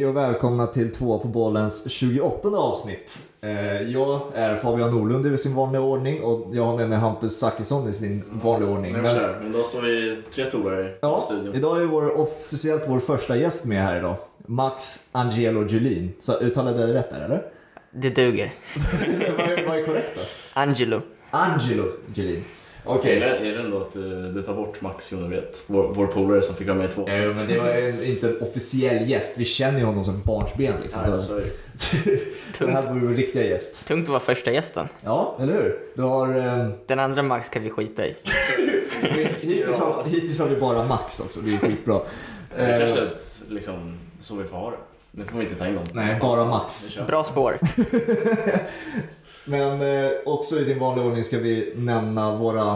Hej och välkomna till två på bollens 28 avsnitt. Eh, Jag är Fabian Norlund i sin vanliga ordning och jag har med mig Hampus Zachrisson i sin vanliga ordning. Men, Men, men då står vi tre stolar i ja, studion. idag är vår, officiellt vår första gäst med här idag. Max Angelo Julin. Så uttalade jag det rätt där eller? Det duger. vad, är, vad är korrekt då? Angelo. Angelo Julin. Okej. Är, det, är det ändå att du, du tar bort Max Jonevret, vår, vår polare som fick vara med i två Eh, men det var en, inte en officiell gäst. Vi känner ju honom som barnsben liksom. Nej, Det- det. det här var ju vår riktiga gäst. Tungt att vara första gästen. Ja, eller hur? Du har... Eh, Den andra Max kan vi skita i. hittills, har, hittills har vi bara Max också, det är skitbra. Det är Eh, kanske ett, liksom, så vi får ha det. Nu får vi inte ta in dem. Nej, bara Max. Bra spår. Men eh, också i sin vanliga ordning ska vi nämna våra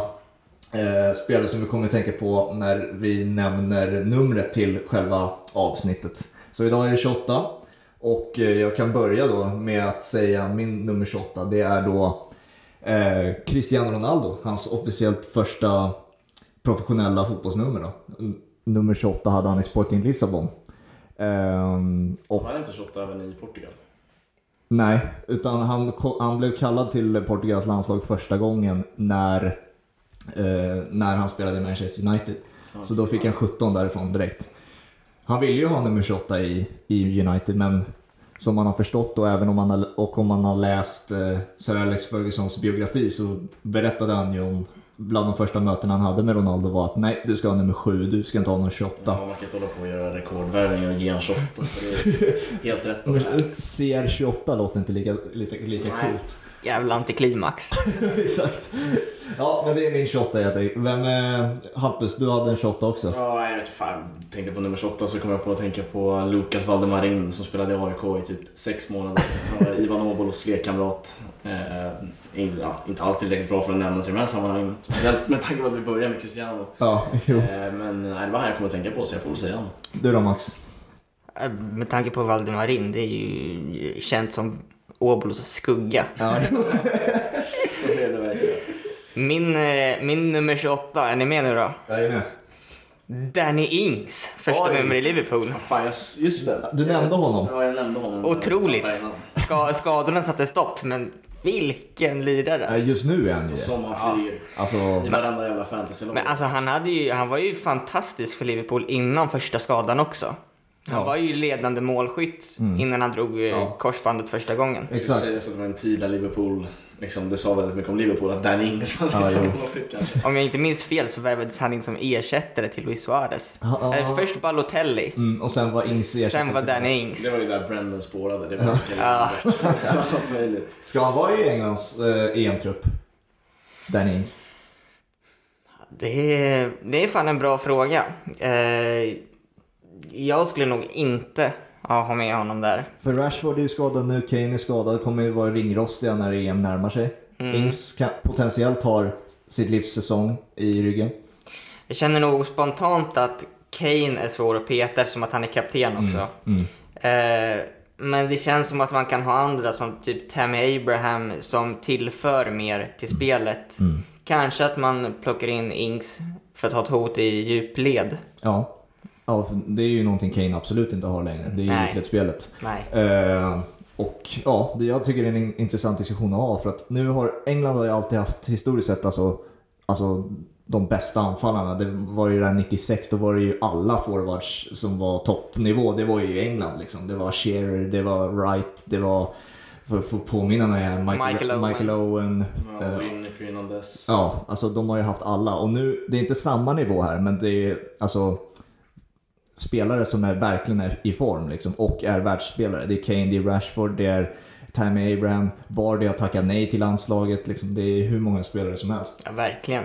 eh, spelare som vi kommer att tänka på när vi nämner numret till själva avsnittet. Så idag är det 28 och eh, jag kan börja då med att säga min nummer 28. Det är då eh, Cristiano Ronaldo, hans officiellt första professionella fotbollsnummer. Då. Nummer 28 hade han i Sporting Lissabon. Eh, och Han är inte 28 även i Portugal. Nej, utan han, han blev kallad till Portugals landslag första gången när, eh, när han spelade i Manchester United. Så då fick han 17 därifrån direkt. Han ville ju ha nummer 28 i, i United, men som man har förstått och även om man har, och om man har läst eh, Sir Alex Fergusons biografi så berättade han ju om bland de första mötena han hade med Ronaldo var att nej, du ska ha nummer 7, du ska inte ha någon 28. Ja, man kan inte hålla på och göra rekordvärvningar och ge en 28. Så det är helt rätt. av det. CR28 låter inte lika, lika, lika Nej. coolt. Jävla antiklimax. Exakt. Ja, men det är min 28 helt enkelt. Vem, eh, Hampus, du hade en 28 också. Ja, jag vet fan. Tänkte på nummer 28 så kom jag på att tänka på Lukas Valdemarin som spelade i AIK i typ sex månader. Han var Ivan Obolos lekkamrat. Eh, in- ja, inte alls tillräckligt bra för att nämnas i de här sammanhangen. Speciellt med tanke på att vi börjar med Cristiano. Ja, jo. Eh, men nej, det var han jag kom att tänka på så jag får väl säga honom. Du då Max? Äh, Med tanke på Valdemarin, det är ju känt som Åbolos skugga. Ja, Så är det verkligen. Min, eh, min nummer 28, är ni med nu då? jag är med. Danny Ings, första Oj. nummer i Liverpool. Ja, Fan, jag, just det. Du nämnde honom. Ja, jag nämnde honom. Otroligt. Ska, skadorna satte stopp, men vilken lirare. Ja, Just nu är han ju. Som han flyger. Alltså, I varenda jävla fantasylag. Men alltså han, hade ju, han var ju fantastisk för Liverpool innan första skadan också. Han Ja. var ju ledande målskytt innan han drog eh, Ja. korsbandet första gången. Det exakt. sägas att det var en tidiga Liverpool. Liksom, det sa väldigt mycket om Liverpool att Danny Ings var Ja, målskytt. Om jag inte minns fel så värvades han in som ersättare till Luis Suarez. Ja. Eller först Balotelli, Mm, och sen var Ings ersättare sen var Danny Ings. Det var ju där Brendan spårade. Det var Ja. Möjligt. Ska han vara i Englands eh, EM-trupp? Danny Ings. Det är, det är fan en bra fråga. Eh, jag skulle nog inte ja, ha med honom där. För Rashford är ju skadad nu, Kane är skadad, kommer ju vara ringrostiga när EM närmar sig. Ings kan, potentiellt har sitt livs säsong i ryggen. Jag känner nog spontant att Kane är svår att peta eftersom att han är kapten också. Mm. Eh, men det känns som att man kan ha andra som typ Tammy Abraham som tillför mer till spelet. Mm. Kanske att man plockar in Ings för att ha ett hot i djupled. Ja. Ja, det är ju någonting Kane absolut inte har längre. Det är ju. Nej. Eh, och ja, det, jag tycker det är en intressant diskussion att ha för att nu har England har ju alltid haft historiskt sett alltså, alltså de bästa anfallarna. Det var ju där 96, då var det ju alla forwards som var toppnivå. Det var ju England liksom. Det var Shearer, det var Wright, det var, för att få påminna mig här, Michael, Michael Owen. Michael Owen. Ja, dess. Ja, alltså de har ju haft alla och nu, det är inte samma nivå här men det är alltså spelare som är verkligen är i form liksom och är världsspelare. Det är Kane, det är Rashford, det är Tammy Abraham, Vardy har tackat nej till landslaget. Liksom, det är hur många spelare som helst. Ja, verkligen.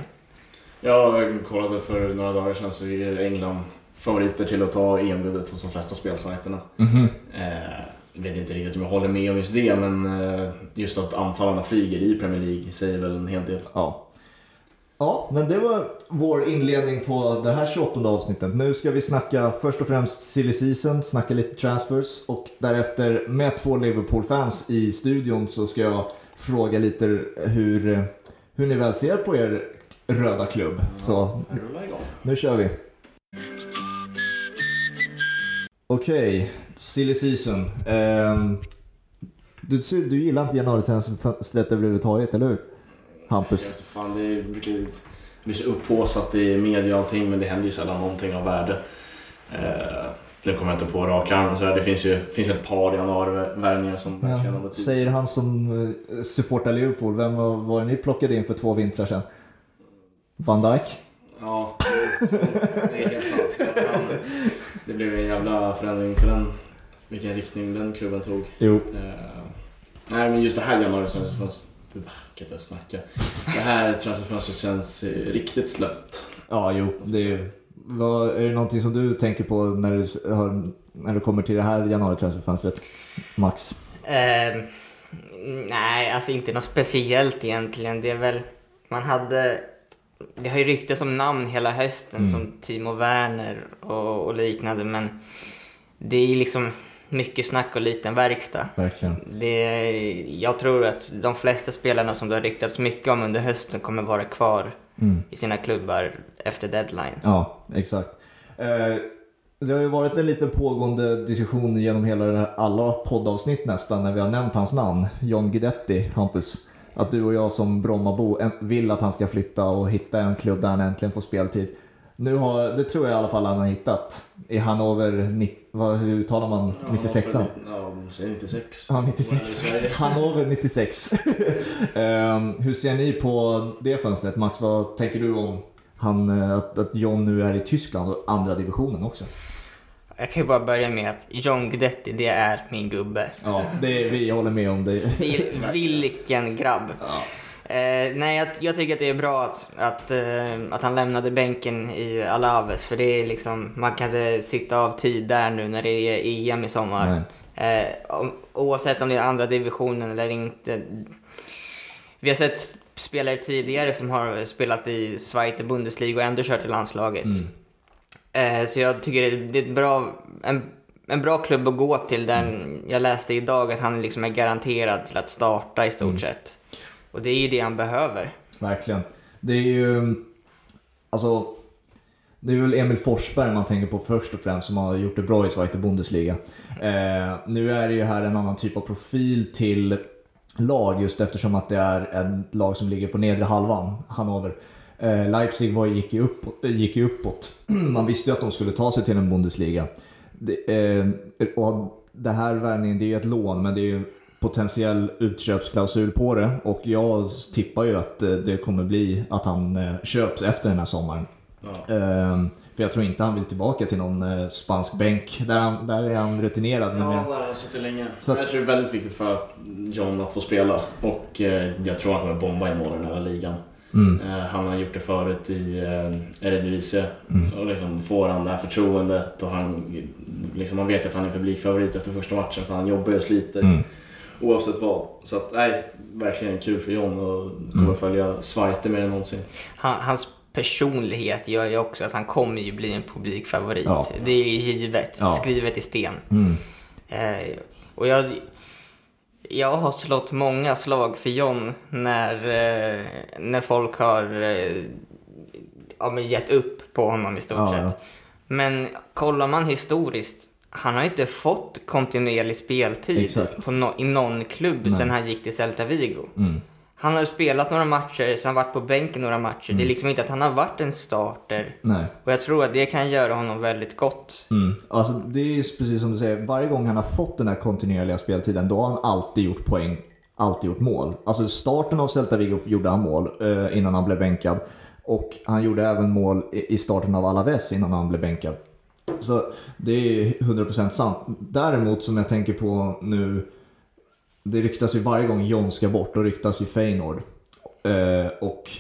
Jag kollade för några dagar sedan så är England favoriter till att ta EM-guldet hos de flesta spelsajterna. Eh, vet inte riktigt om jag håller med om just det, men eh, just att anfallarna flyger i Premier League säger väl en hel del. Ja. Ja, men det var vår inledning på det här 28 avsnittet. Nu ska vi snacka först och främst silly season, snacka lite transfers och därefter med två Liverpool-fans i studion så ska jag fråga lite hur, hur ni väl ser på er röda klubb. Så nu kör vi. Okej, silly season. Ehm, du, du gillar inte januaritransfönstret överhuvudtaget, eller hur? Hampus? fan, det brukar bli så upphaussat i media och allting men det händer ju sällan någonting av värde. Eh, det kommer jag inte på rak arm. Så här, det finns ju finns ett par januarivärvningar som verkligen Ja, betydelse. säger han som eh, supportar Liverpool. Vem var, det ni plockade in för två vintrar sedan? Van Dijk? Ja, det är helt sant. Det blev en jävla förändring för den, vilken riktning den klubben tog. Jo. Eh, nej men just det här januaritransferfönstret, inte ens snacka. Det här transferfönstret känns riktigt slött. Ja, jo. Det är, vad, är det någonting som du tänker på när du, har- när du kommer till det här januaritransferfönstret? Max? Eh, nej, alltså inte något speciellt egentligen. Det är väl, man hade, det har ju ryktats om namn hela hösten Mm. som Timo Werner och, och liknande men det är ju liksom mycket snack och liten verkstad. Verkligen. Det, jag tror att de flesta spelarna som det har ryktats mycket om under hösten kommer vara kvar Mm. i sina klubbar efter deadline. Ja, exakt. Eh, det har ju varit en lite pågående diskussion genom hela det här, alla poddavsnitt nästan när vi har nämnt hans namn. John Guidetti, Hampus. Att du och jag som Brommabo vill att han ska flytta och hitta en klubb där han äntligen får speltid. Nu har, det tror jag i alla fall han har hittat. I Hannover, vad, hur uttalar man 96 Ja, de säger 96. Ja, 96. Hannover 96. Ehm, hur ser ni på det fönstret? Max, vad tänker du om han, eh, att, att John nu är i Tyskland och andra divisionen också? Jag kan ju bara börja med att John Guidetti, det är min gubbe. Ja, det är, vi håller med om det. Vil- Vilken grabb! Ja. Eh, nej, jag, jag tycker att det är bra att, att, eh, att han lämnade bänken i Alaves. För det är liksom, man kan sitta av tid där nu när det är EM i sommar. Eh, om, oavsett om det är andra divisionen eller inte. Vi har sett spelare tidigare som har spelat i Zweite Bundesliga och ändå kört i landslaget. Eh, så jag tycker det, är ett bra, en, en bra klubb att gå till. Där Jag läste idag att han liksom är garanterad till att starta i stort sett. Och det är ju det han behöver. Verkligen. Det är ju... Alltså... Det är väl Emil Forsberg man tänker på först och främst som har gjort det bra i Zweite Bundesliga. Eh, nu är det ju här en annan typ av profil till lag just eftersom att det är ett lag som ligger på nedre halvan, Hannover. Eh, Leipzig var, gick, ju upp, gick ju uppåt. Man visste ju att de skulle ta sig till en Bundesliga. Det, eh, och det här värvningen, det är ju ett lån men det är ju potentiell utköpsklausul på det och jag tippar ju att eh, det kommer bli att han eh, köps efter den här sommaren. Ja. Ehm, för jag tror inte han vill tillbaka till någon eh, spansk bänk. Där, han, där är han rutinerad. Ja, där har han suttit länge. Så- Jag tror det är väldigt viktigt för John att få spela och jag tror han kommer bomba i mål i den här ligan. Mm. Han har gjort det förut i Eredivisie Mm. och liksom får han det här förtroendet och han, liksom, man vet att han är publikfavorit efter första matchen för han jobbar och sliter Mm. Oavsett vad. Så att, nej, verkligen kul för John och kommer Mm. följa Zweite mer än någonsin. Han, hans personlighet gör ju också att han kommer ju bli en publikfavorit. Ja. Det är ju givet, Ja. skrivet i sten. Mm. Eh, och jag, jag har slått många slag för John när, eh, när folk har eh, ja, men gett upp på honom i stort Ja, sett. ja. Men kollar man historiskt, han har inte fått kontinuerlig speltid Exakt. på no- i någon klubb Nej. sedan han gick till Celta Vigo. Mm. Han har spelat några matcher, så han har varit på bänken några matcher. Det är liksom inte att han har varit en starter. Nej. Och jag tror att det kan göra honom väldigt gott. Mm. Alltså, det är precis som du säger, varje gång han har fått den här kontinuerliga speltiden, då har han alltid gjort poäng, alltid gjort mål. Alltså starten av Celta Vigo gjorde han mål eh, innan han blev bänkad. Och han gjorde även mål i i starten av Alaves innan han blev bänkad. Så det är 100% sant. Däremot som jag tänker på nu, det ryktas ju varje gång John ska bort, då ryktas ju Feyenoord. Eh, och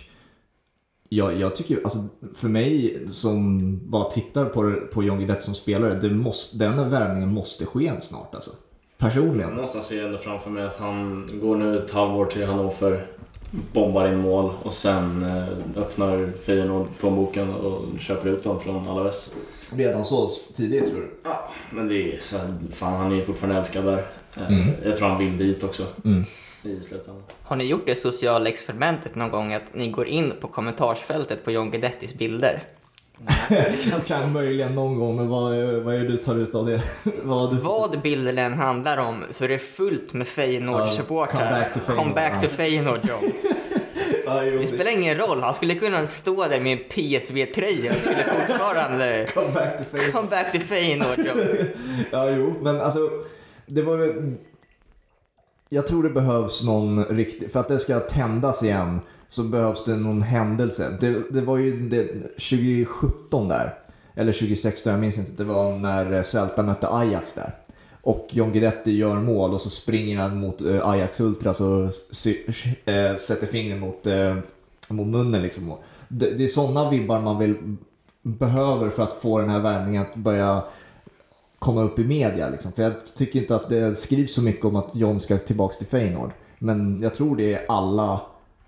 jag, jag tycker ju, alltså för mig som bara tittar på, på John Guidetti som spelare, det måste, den värvningen måste ske snart alltså. Personligen. Någonstans ser jag ändå framför mig att han går nu ett halvår till Hannover, bombar in mål och sen eh, öppnar Feyenoord plånboken och köper ut dem från Alaves. Redan så tidigt tror du? Ja, men det är så här, fan han är ju fortfarande älskad där. Eh, Mm. Jag tror han vill dit också Mm. i slutändan. Har ni gjort det sociala experimentet någon gång att ni går in på kommentarsfältet på John Guidettis bilder kan möjligen någon gång, men vad, vad är det du tar ut av det? vad, du... vad bilden än handlar om så är det fullt med Feyenoord-supportrar. come back to Feyenoord. Come back to Feyenoord, John. Jo, Det spelar ingen roll, han skulle kunna stå där med en PSV-tröja och skulle fortfarande Come back to Feyenoord. come back to Feyenoord. Ja, jo, men alltså det var ju... Jag tror det behövs någon riktig... För att det ska tändas igen så behövs det någon händelse. Det, det var ju det, 2017 där, eller 2016, jag minns inte. Det var när eh, Celta mötte Ajax där. Och John Guidetti gör mål och så springer han mot eh, Ajax Ultras och eh, sätter fingret mot, mot munnen. Liksom. Det, det är sådana vibbar man vill, behöver för att få den här värvningen att börja komma upp i media. Liksom. För jag tycker inte att det skrivs så mycket om att John ska tillbaka till Feyenoord. Men jag tror det är alla,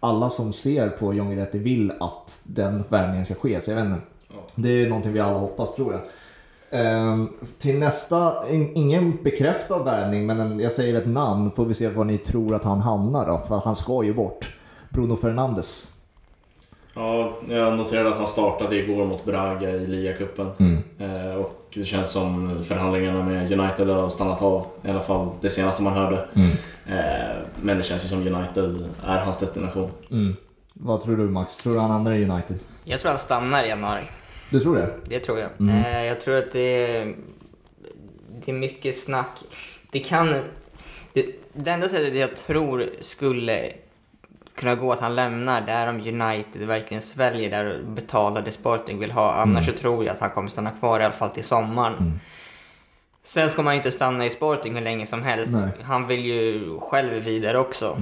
alla som ser på John Guidetti vill att den värvningen ska ske. Så jag vet inte. Det är någonting vi alla hoppas tror jag. Ehm, till nästa, in, ingen bekräftad värvning men en, jag säger ett namn. Får vi se var ni tror att han hamnar då. För han ska ju bort. Bruno Fernandes. Ja, jag noterade att han startade igår mot Braga i ligacupen. Mm. Eh, och det känns som förhandlingarna med United har stannat av. I alla fall det senaste man hörde. Mm. Men det känns ju som United är hans destination. Mm. Vad tror du Max? Tror du han hamnar i United? Jag tror han stannar i januari. Du tror det? Det tror jag. Mm. Eh, jag tror att det är, det är mycket snack. Det kan... Det, det enda sättet jag tror skulle kunna gå att han lämnar, det är om United verkligen sväljer där och betalar det Sporting vill ha. Annars så tror jag att han kommer stanna kvar i alla fall till sommaren. Sen ska man inte stanna i Sporting hur länge som helst. Nej. Han vill ju själv vidare också.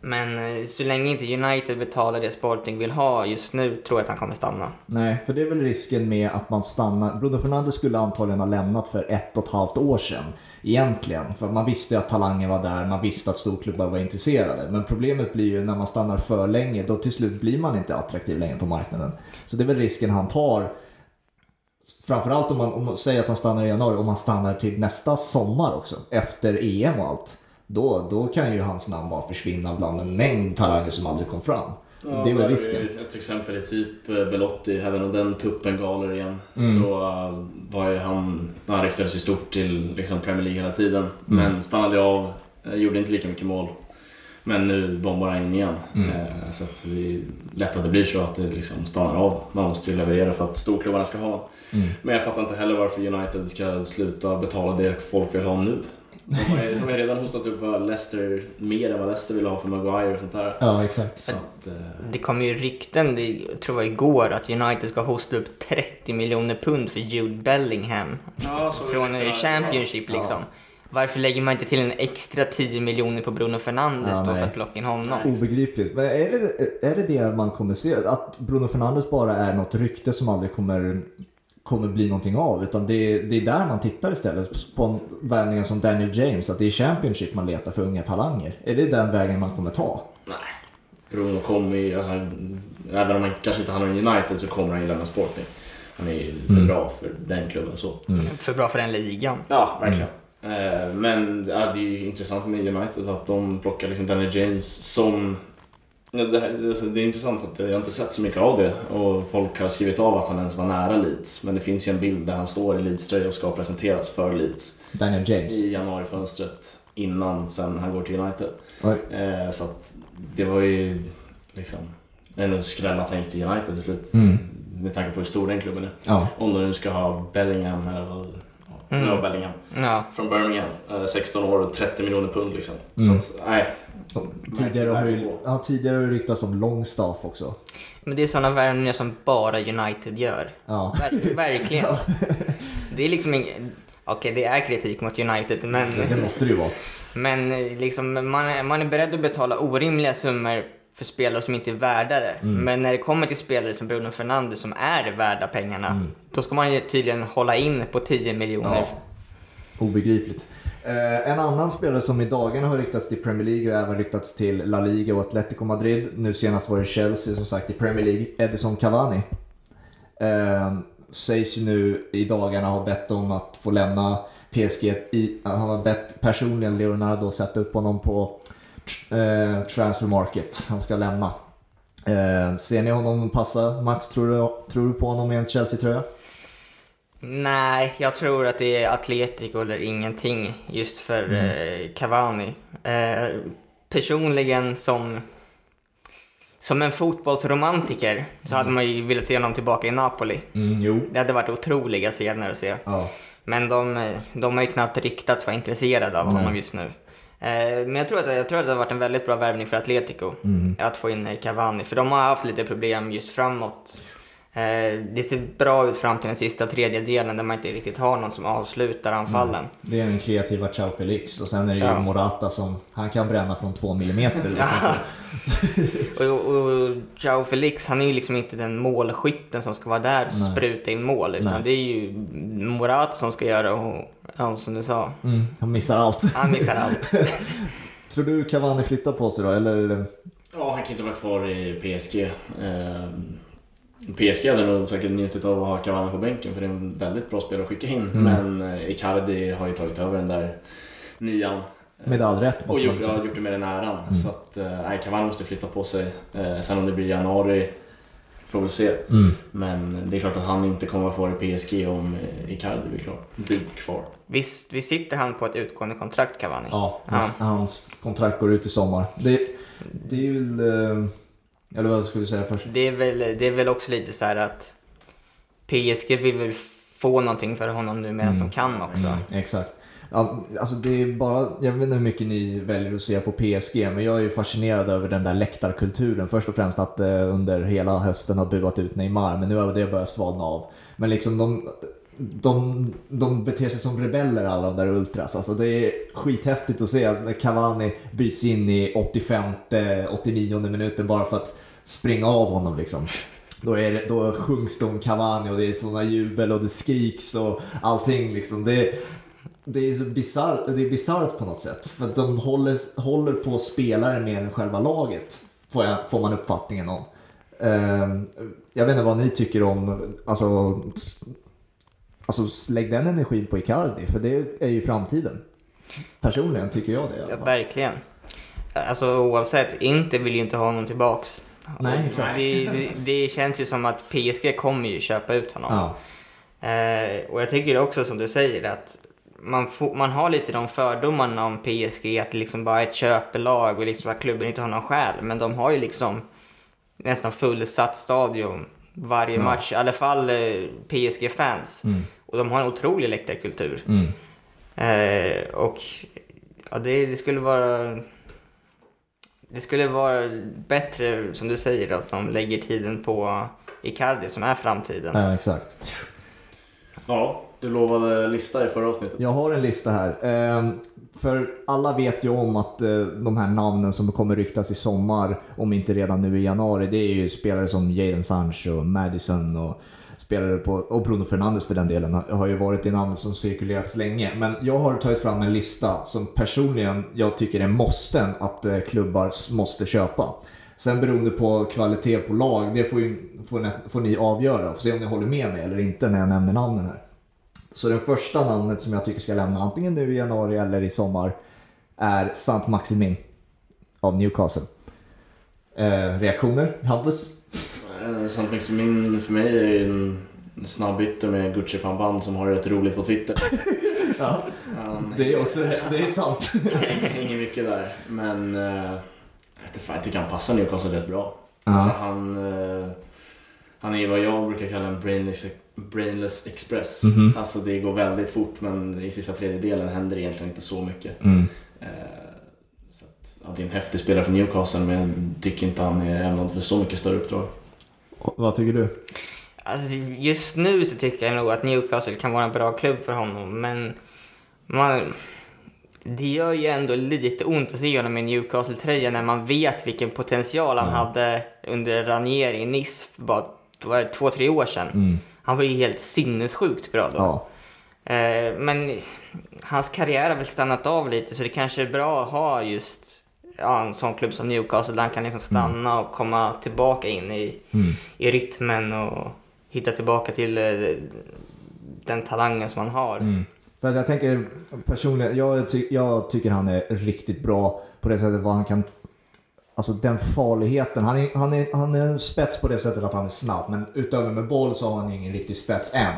Men eh, så länge inte United betalar det Sporting vill ha just nu tror jag att han kommer stanna. Nej, för det är väl risken med att man stannar. Bruno Fernandes skulle antagligen ha lämnat för ett och ett halvt år sedan. Egentligen. För man visste att talangen var där, man visste att storklubbar var intresserade. Men problemet blir ju när man stannar för länge, då till slut blir man inte attraktiv längre på marknaden. Så det är väl risken han tar. Framförallt om man, om man säger att han stannar i januari, om han stannar till nästa sommar också. Efter EM och allt. Då, då kan ju hans namn bara försvinna bland en mängd talanger som aldrig kom fram. det är väl där risken. Ett exempel är typ eh, Belotti, även om den tuppen galer igen. Mm. Så eh, var ju han, han ryktades ju stort till liksom Premier League hela tiden. Mm. Men stannade av, eh, gjorde inte lika mycket mål. Men nu bombar han in igen. Mm. Så att det är lätt att det blir så att det liksom stannar av. Man måste ju leverera för att storklubbarna ska ha. Mm. Men jag fattar inte heller varför United ska sluta betala det folk vill ha nu. De har ju- redan hostat upp vad Leicester, mer än vad Leicester vill ha för Maguire och sånt där. Ja, exakt. Så att, eh, Det kom ju rykten, det, jag tror det var igår, att United ska hosta upp 30 miljoner pund för Jude Bellingham. Ja, så Från jag. Championship Ja. liksom. Varför lägger man inte till en extra 10 miljoner på Bruno Fernandes Ja, då nej. för att plocka in honom? Obegripligt. Men är det, är det det man kommer se? Att Bruno Fernandes bara är något rykte som aldrig kommer, kommer bli någonting av? Utan det är, det är där man tittar istället. På en värvningar som Daniel James. Att det är Championship man letar för unga talanger. Är det den vägen man kommer ta? Nej. Bruno kommer ju, alltså, även om han kanske inte hamnar i United så kommer han ju lämna Sporting. Han är ju för Mm. bra för den klubben så. För bra för den ligan. Ja, verkligen. Eh, Men ja, det är ju intressant med United att de plockar liksom Daniel James som... Det, här, alltså, det är intressant för att jag har inte sett så mycket av det och folk har skrivit av att han ens var nära Leeds. Men det finns ju en bild där han står i Leeds-tröja och ska presenteras för Leeds Daniel James? i januarifönstret innan sen han går till United. Eh, så att det var ju liksom en skräll att han gick till United till slut. Mm. Med tanke på hur stor den klubben är. Ja. Om de nu ska ha Bellingham eller Mm. ja, Bellingham. Ja. Från Birmingham. Eh, 16 år och 30 miljoner pund liksom. Mm. Så att, nej. Tidigare har, det, ja, tidigare har det ryktats om Longstaff också. Men det är sådana värvningar som bara United gör. Ja. Ver- verkligen. Det är liksom ingen... Okej, det är kritik mot United, men... Det måste det ju vara. Men eh, liksom, man, är, man är beredd att betala orimliga summor för spelare som inte är värda det. Mm. Men när det kommer till spelare som Bruno Fernandes som är värda pengarna, Mm. då ska man ju tydligen hålla in på 10 miljoner. Ja. Obegripligt. Eh, en annan spelare som i dagarna har ryktats till Premier League och även ryktats till La Liga och Atletico Madrid. Nu senast var det Chelsea som sagt i Premier League. Edison Cavani. Eh, sägs ju nu i dagarna ha bett om att få lämna PSG. I, han har bett personligen Leonardo att sätta upp honom på eh, transfer market. Han ska lämna. Eh, ser ni honom passa? Max, tror du, tror du på honom i en Chelsea-tröja? Nej, jag tror att det är Atletico eller ingenting just för Mm. eh, Cavani. Eh, personligen som, som en fotbollsromantiker så hade man ju velat se honom tillbaka i Napoli. Mm. Det hade varit otroliga scener att se. Ja. Men de, eh, de har ju knappt ryktats vara intresserade av honom just nu. Eh, Men jag tror, att, jag tror att det har varit en väldigt bra värvning för Atletico att få in eh, Cavani. För de har haft lite problem just framåt. Eh, Det ser bra ut fram till den sista tredjedelen där man inte riktigt har någon som avslutar anfallen. Det är den kreativa Chao Felix och sen är det ju Ja. Morata som, han kan bränna från två millimeter. Liksom. Och, och Joao Felix, han är ju liksom inte den målskytten som ska vara där och Nej. spruta in mål. Utan Nej. det är ju Morata som ska göra och, ja, som du sa, Mm, han missar allt. han missar allt. Tror du Cavani flyttar på sig då, eller? Ja, han kan inte vara kvar i PSG. Eh, PSG hade nog säkert njutit av att ha Cavani på bänken för det är en väldigt bra spelare att skicka in. Mm. Men eh, Icardi har ju tagit över den där nian. Med all rätt Och måste man gjort, säga. ja, gjort det med den äran. Mm. Så att, eh, nej, Cavani måste flytta på sig. Eh, sen om det blir januari får vi se. Mm. Men det är klart att han inte kommer vara kvar i PSG om eh, Icardi blir klar. Blir kvar. Visst, visst sitter han på ett utgående kontrakt, Cavani? Ja, hans, hans kontrakt går ut i sommar. Det, det är ju... eh, Eller vad skulle du säga först? Det, är väl, det är väl också lite så här att PSG vill väl få någonting för honom nu medan de kan också. Mm, exakt. Ja, alltså det är bara, jag vet inte hur mycket ni väljer att se på PSG, men jag är ju fascinerad över den där läktarkulturen. Först och främst att eh, under hela hösten har buat ut Neymar, men nu har det börjat svalna av. Men liksom de, de, de beter sig som rebeller alla de där ultras. Alltså det är skithäftigt att se när Cavani byts in i 85-89 minuten bara för att springa av honom liksom. Då, är det, då sjungs det om Cavani och det är sådana jubel och det skriks och allting liksom. Det, det är så det är bisarrt på något sätt. För att de håller, håller på spelare mer än själva laget. Får, jag, får man uppfattningen om. Uh, jag vet inte vad ni tycker om, alltså, alltså lägg den energin på Icardi, för det är ju framtiden. Personligen tycker jag det i Ja, alla fall. verkligen. Alltså oavsett, inte vill ju inte ha honom tillbaks. Nej, exakt. Det, det, det känns ju som att PSG kommer ju köpa ut honom. Ja, Eh, och jag tycker också som du säger att man, får, man har lite de fördomarna om PSG att det liksom bara är ett köpelag och liksom att klubben inte har någon själ. Men de har ju liksom nästan fullsatt stadion varje Ja. match. I alla fall eh, PSG-fans. Mm. Och de har en otrolig läktarkultur. mm. Eh, och ja, det, det skulle vara... Det skulle vara bättre, som du säger, att de lägger tiden på Icardi som är framtiden. ja exakt. Ja, du lovade lista i förra avsnittet. Jag har en lista här. Ehm, för alla vet ju om att eh, de här namnen som kommer ryktas i sommar, om inte redan nu i januari, det är ju spelare som Jadon Sancho, Madison och spelare på, och Bruno Fernandes för den delen, har, ju varit i namn som cirkulerats länge. Men jag har tagit fram en lista som personligen jag tycker är måsten att eh, klubbar måste köpa. Sen beroende på kvalitet på lag, det får, ju, får, näst, får ni avgöra och se om ni håller med mig eller inte när jag nämner namnen här. Så det första namnet som jag tycker ska lämna antingen nu i januari eller i sommar är Sant Maximin av Newcastle. Eh, reaktioner? Hampus? Eh, Sant Maximin för mig är en snabb ytter med Gucci pannband som har rätt roligt på Twitter. Ja, Han- det är också det är sant. Inget mycket där, men eh, jag vet inte fan, jag tycker han passar Newcastle rätt bra. Ja. Alltså, han, eh, han är vad jag brukar kalla en brainless, brainless express. Mhm. Alltså det går väldigt fort men i sista tredjedelen händer det egentligen inte så mycket. Mm. Så att, ja, det är en häftig spelare för Newcastle men jag tycker inte han är ämnad för så mycket större uppdrag. Vad tycker du? Alltså, just nu så tycker jag nog att Newcastle kan vara en bra klubb för honom, men man, det gör ju ändå lite ont att se honom i Newcastle-tröja när man vet vilken potential han hade under Ranieri i Nice för bara var det, två, tre år sedan. Mm. Han var ju helt sinnessjukt bra då. Ja. Eh, men hans karriär har väl stannat av lite så det kanske är bra att ha just ja, en sån klubb som Newcastle där han kan liksom stanna och komma tillbaka in i, Mm. i rytmen och hitta tillbaka till eh, den talangen som han har. Mm. För att jag tänker personligen, jag, ty jag tycker han är riktigt bra på det sättet vad han kan Alltså den farligheten. Han är, han, är, han är en spets på det sättet att han är snabb, men utöver med boll så har han ingen riktig spets än.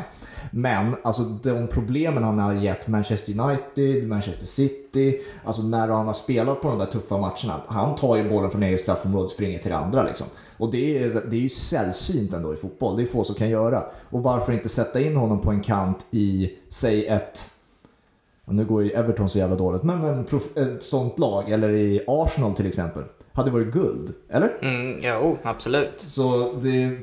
Men alltså de problemen han har gett Manchester United, Manchester City, alltså när han har spelat på de där tuffa matcherna. Han tar ju bollen från eget straffområde och springer till det andra liksom. Och det är, det är ju sällsynt ändå i fotboll. Det är få som kan göra. Och varför inte sätta in honom på en kant i, säg ett nu går ju Everton så jävla dåligt, men en prof, ett sånt lag, eller i Arsenal till exempel, hade varit guld. Eller? Mm, jo, absolut. Så det är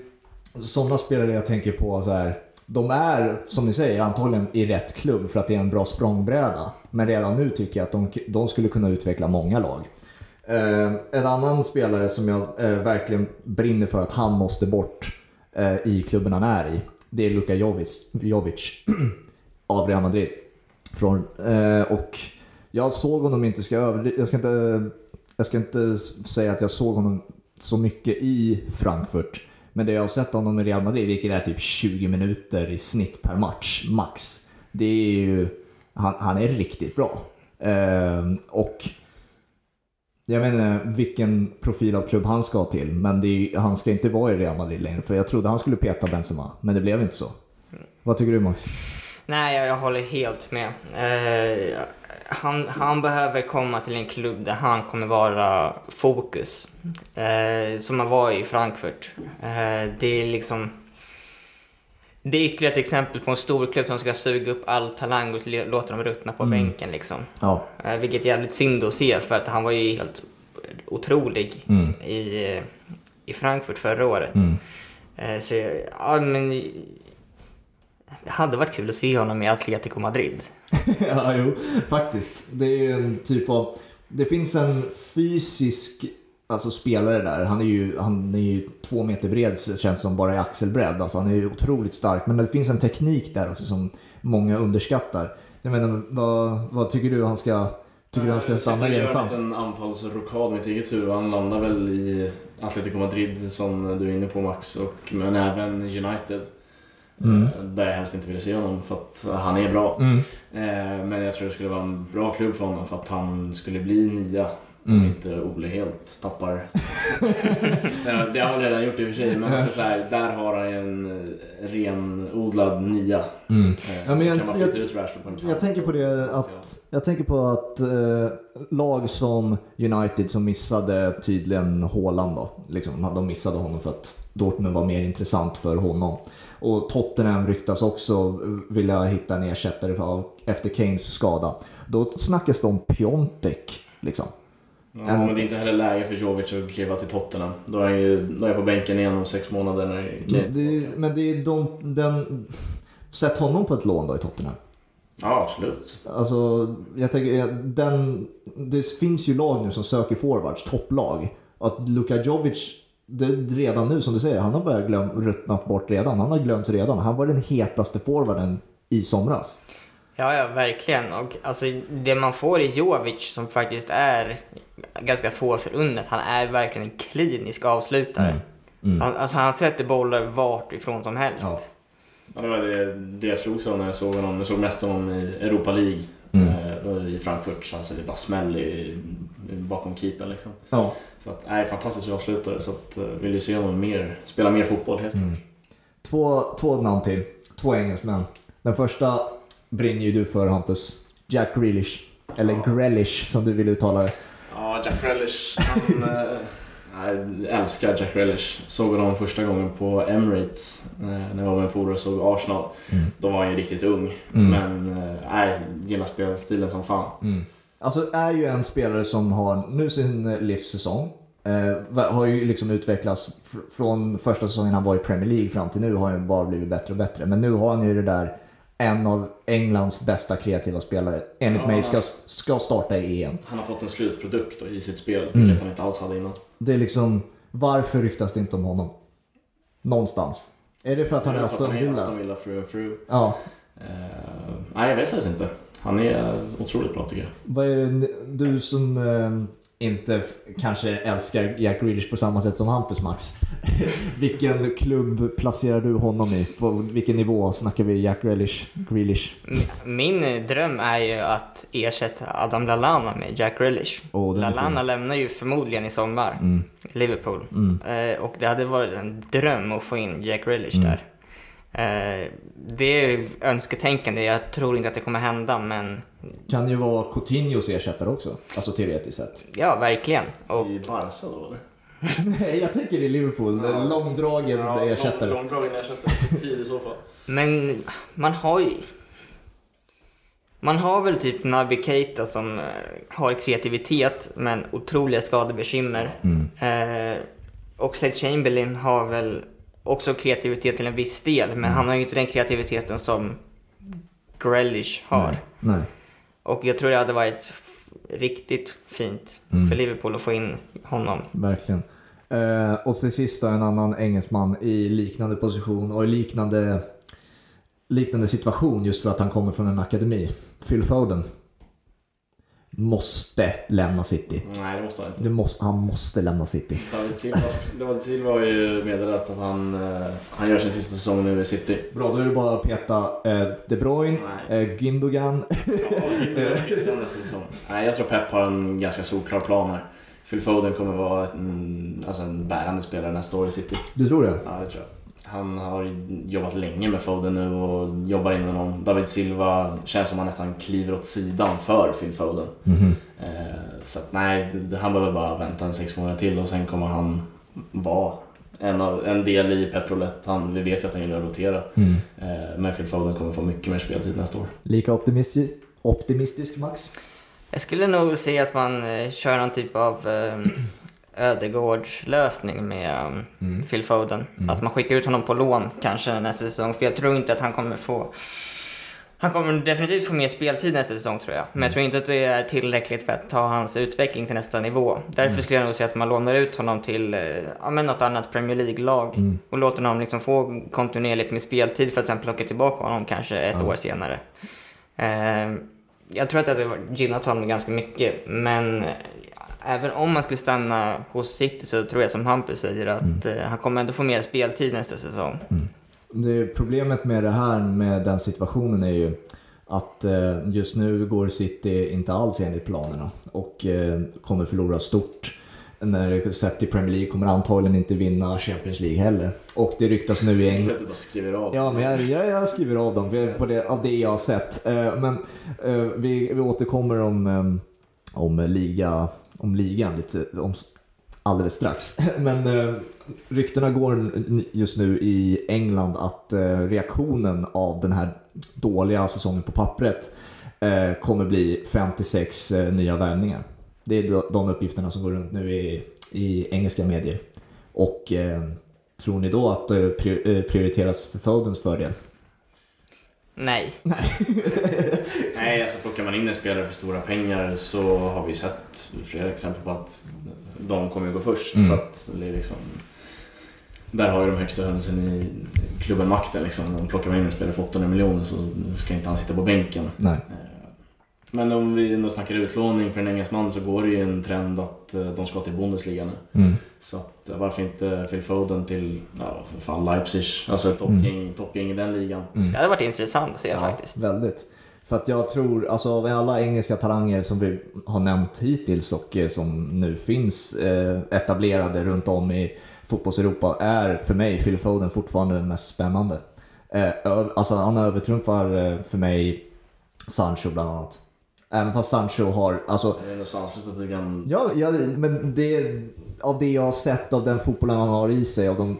sådana spelare jag tänker på så här. De är, som ni säger, antagligen i rätt klubb för att det är en bra språngbräda. Men redan nu tycker jag att de, de skulle kunna utveckla många lag. Eh, en annan spelare som jag eh, verkligen brinner för att han måste bort eh, i klubben han är i, det är Luka Jovic, Jovic av Real Madrid. Från, eh, och jag såg honom inte, ska jag, jag, ska inte, jag ska inte säga att jag såg honom så mycket i Frankfurt. Men det jag har sett honom i Real Madrid, vilket är typ 20 minuter i snitt per match, max. Det är ju, han, han är riktigt bra. Eh, och jag vet inte vilken profil av klubb han ska till, men är, han ska inte vara i Real Madrid längre. För jag trodde han skulle peta Benzema, men det blev inte så. Vad tycker du Max? Nej, jag, jag håller helt med. Eh, han, han behöver komma till en klubb där han kommer vara fokus. Eh, som han var i Frankfurt. Eh, det är liksom... Det är ytterligare ett exempel på en stor klubb som ska suga upp all talang och låta dem ruttna på Mm. bänken. Liksom. Ja. Eh, vilket är jävligt synd att se för att han var ju helt otrolig Mm. i, i Frankfurt förra året. Mm. Eh, så ja, men det hade varit kul att se honom i Atletico Madrid. ja, jo, faktiskt. Det är en typ av... Det finns en fysisk alltså, spelare där. Han är, ju, han är ju två meter bred, känns som bara i axelbredd. Alltså, han är ju otroligt stark. Men det finns en teknik där också som många underskattar. Jag menar, vad, vad tycker du han ska... Tycker du han ska stanna i en chans? en anfallsrokad med ett eget huvud. Han landar väl i Atletico Madrid som du är inne på Max, och, men även United. Mm. Eh, Där jag helst inte vill se honom för att han är bra. Mm. Eh, Men jag tror det skulle vara en bra klubb för honom för att han skulle bli nia. Om Mm. inte Ole helt tappar. Det har han redan gjort i och för sig men alltså så här, där har han en eh, renodlad nia. Mm. Eh, Ja, men jag- jag-. Jag tänker på det att, jag tänker på att eh, lag som United som missade tydligen Haaland då. Liksom, de missade honom för att Dortmund var mer intressant för honom. Och Tottenham ryktas också vilja hitta en ersättare för, efter Kanes skada. Då snackas det om Piontek. Liksom. Ja, men det är inte heller läge för Jovic att kliva till Tottenham. Då är ju, då är jag på bänken igen om sex månader. När Men det, men det är de, den... Sätt honom på ett lån då i Tottenham. Ja, absolut. Alltså, jag tänker, den, det finns ju lag nu som söker forwards, topplag. Att Luka Jovic, det, redan nu som du säger, han har börjat glöm, ruttnat bort redan. Han har glömt redan. Han var den hetaste forwarden i somras. Ja, ja, verkligen. Och alltså, det man får i Jovic som faktiskt är ganska få förunnat, han är verkligen en klinisk avslutare. Mm. Mm. Han, alltså, han sätter bollar vart ifrån som helst. Ja. Ja, det var det, det jag slogs av när jag såg honom. Jag såg mest honom i Europa League. Mm. Eh, I Frankfurt. Så alltså, det bara smäll i, bakom keepern liksom. Ja. Så att, nej, fantastisk avslutare. Så att, eh, vill ju se honom mer, spela mer fotboll helt Mm. Två, två namn till. Två engelsmän. Den första brinner ju du för Hampus. Jack Grealish. Eller Ja. Grealish som du vill uttala det. Ja, Jack Grealish. Han, eh, jag älskar Jack Grealish. Såg honom första gången på Emirates eh, när jag var med polare och såg Arsenal. Mm. Då var han ju riktigt ung. Mm. Men eh, nej, gillar spelstilen som fan. Mm. Alltså är ju en spelare som har nu sin livssäsong. Eh, har ju liksom utvecklats fr- från första säsongen han var i Premier League fram till nu har han bara blivit bättre och bättre. Men nu har han ju det där en av Englands bästa kreativa spelare. Enligt Ja. mig ska, ska starta i EM. Han har fått en slutprodukt i sitt spel, Mm. vilket han inte alls hade innan. Det är liksom, varför ryktas det inte om honom? Någonstans. Är det för att han är Aston Villa? Aston Villa through and through. Ja. Eh, nej, jag vet faktiskt inte. Han är otroligt bra tycker jag. Vad är det, du som inte kanske älskar Jack Grealish på samma sätt som Hampus Max. vilken klubb placerar du honom i? På vilken nivå snackar vi Jack Grealish? Grealish? Min dröm är ju att ersätta Adam Lallana med Jack Grealish. Oh, Lallana lämnar ju förmodligen i sommar, mm. Liverpool. Mm. Eh, och det hade varit en dröm att få in Jack Grealish mm. där. Eh, det är önsketänkande, jag tror inte att det kommer hända men... Kan ju vara Coutinhos ersättare också, alltså teoretiskt sett. Ja, verkligen. Och... I Barca då eller? Nej, jag tänker i Liverpool. Ja. Långdragen ja, ersättare. Lång, långdragen ersättare tid i så fall. Men man har ju... Man har väl typ Naby Keita som eh, har kreativitet men otroliga skadebekymmer. Mm. Eh, Oxlade Chamberlain har väl också kreativitet till en viss del, men mm. han har ju inte den kreativiteten som Grealish har. Nej. Nej. Och jag tror det hade varit riktigt fint mm. för Liverpool att få in honom. Verkligen. Eh, och till sist en annan engelsman i liknande position och i liknande, liknande situation just för att han kommer från en akademi. Phil Foden måste lämna City. Nej, det måste han inte. Det måste, han måste lämna City. David Silva, David Silva har ju meddelat att han, uh, han gör sin sista säsong nu i City. Bra, då är det bara att peta uh, De Bruyne, uh, Gündogan. ja, Gündogan nästa säsong. Nej, jag tror Pep har en ganska solklar plan här. Phil Foden kommer vara en, alltså en bärande spelare nästa år i City. Du tror det? Ja, det tror jag. Han har jobbat länge med Foden nu och jobbar in honom. David Silva känns som han nästan kliver åt sidan för Phil Foden. Mm -hmm. Så att, nej, han behöver bara vänta en sex månader till och sen kommer han vara en, av, en del i Pep Han, vi vet ju att han gillar att rotera. Mm. Eh, men Phil Foden kommer få mycket mer speltid nästa år. Lika optimistisk, optimistisk Max? Jag skulle nog säga att man eh, kör någon typ av Ödegårds lösning med um, mm. Phil Foden. Mm. Att man skickar ut honom på lån kanske nästa säsong. För jag tror inte att han kommer få... Han kommer definitivt få mer speltid nästa säsong tror jag. Men jag mm. tror inte att det är tillräckligt för att ta hans utveckling till nästa nivå. Därför mm. skulle jag nog säga att man lånar ut honom till eh, ja, men något annat Premier League-lag. Mm. Och låter honom liksom få kontinuerligt med speltid för att sen plocka tillbaka honom kanske ett år senare. Eh, jag tror att det hade gynnat honom ganska mycket. Men även om man skulle stanna hos City så tror jag som Hampus säger att mm. Eh, han kommer ändå få mer speltid nästa säsong. Mm. Det, problemet med det här, med den situationen är ju att eh, just nu går City inte alls enligt planerna och eh, kommer förlora stort. När det sett i Premier League kommer antagligen inte vinna Champions League heller. Och det ryktas nu i England... Du bara skriver av Ja, men jag, jag, jag skriver av dem på det, av det jag har sett. Men vi, vi återkommer om, om liga om ligan lite om, alldeles strax. Men eh, ryktena går just nu i England att eh, reaktionen av den här dåliga säsongen på pappret eh, kommer bli 56 eh, nya värvningar. Det är de uppgifterna som går runt nu i, i engelska medier. Och eh, tror ni då att eh, det eh, prioriteras för Fodens fördel? Nej. Nej. Nej, alltså plockar man in en spelare för stora pengar så har vi sett flera exempel på att de kommer att gå först. Mm. För att det är liksom, där har ju de högsta hönsen i klubben makten. Liksom. Om plockar man in en spelare för 800 miljoner så ska inte han sitta på bänken. Nej. Men om vi ändå snackar utlåning för en engelsman så går det ju en trend att eh, de ska till Bundesliga nu. Mm. Så att, eh, varför inte Phil Foden till, ja för fan Leipzig, alltså toppgäng, mm. toppgäng i den ligan. Mm. Det hade varit intressant att se ja, faktiskt. Väldigt. För att jag tror, alltså av alla engelska talanger som vi har nämnt hittills och eh, som nu finns etablerade runt om i fotbolls-Europa är för mig Phil Foden fortfarande den mest spännande. Alltså han övertrumfar för mig Sancho bland annat. Även fast Sancho har... Alltså, det är nog sanslöst att du kan... Ja, ja, men det, av det jag har sett av den fotbollen han har i sig, av de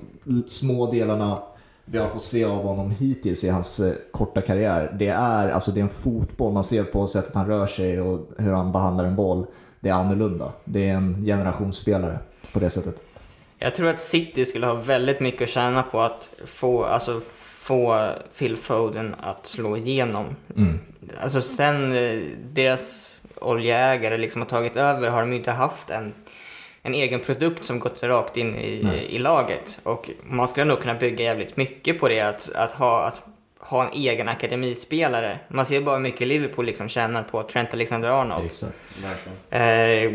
små delarna vi har fått se av honom hittills i hans eh, korta karriär. Det är, alltså, det är en fotboll, man ser på sättet han rör sig och hur han behandlar en boll. Det är annorlunda. Det är en generationsspelare på det sättet. Jag tror att City skulle ha väldigt mycket att tjäna på att få, alltså, få Phil Foden att slå igenom. Mm. Alltså sen eh, deras oljeägare liksom har tagit över har de inte haft en, en egen produkt som gått rakt in i, i laget. Och man skulle nog kunna bygga jävligt mycket på det, att, att, ha, att ha en egen akademispelare. Man ser bara hur mycket Liverpool liksom tjänar på Trent Alexander-Arnold. Exakt. Eh,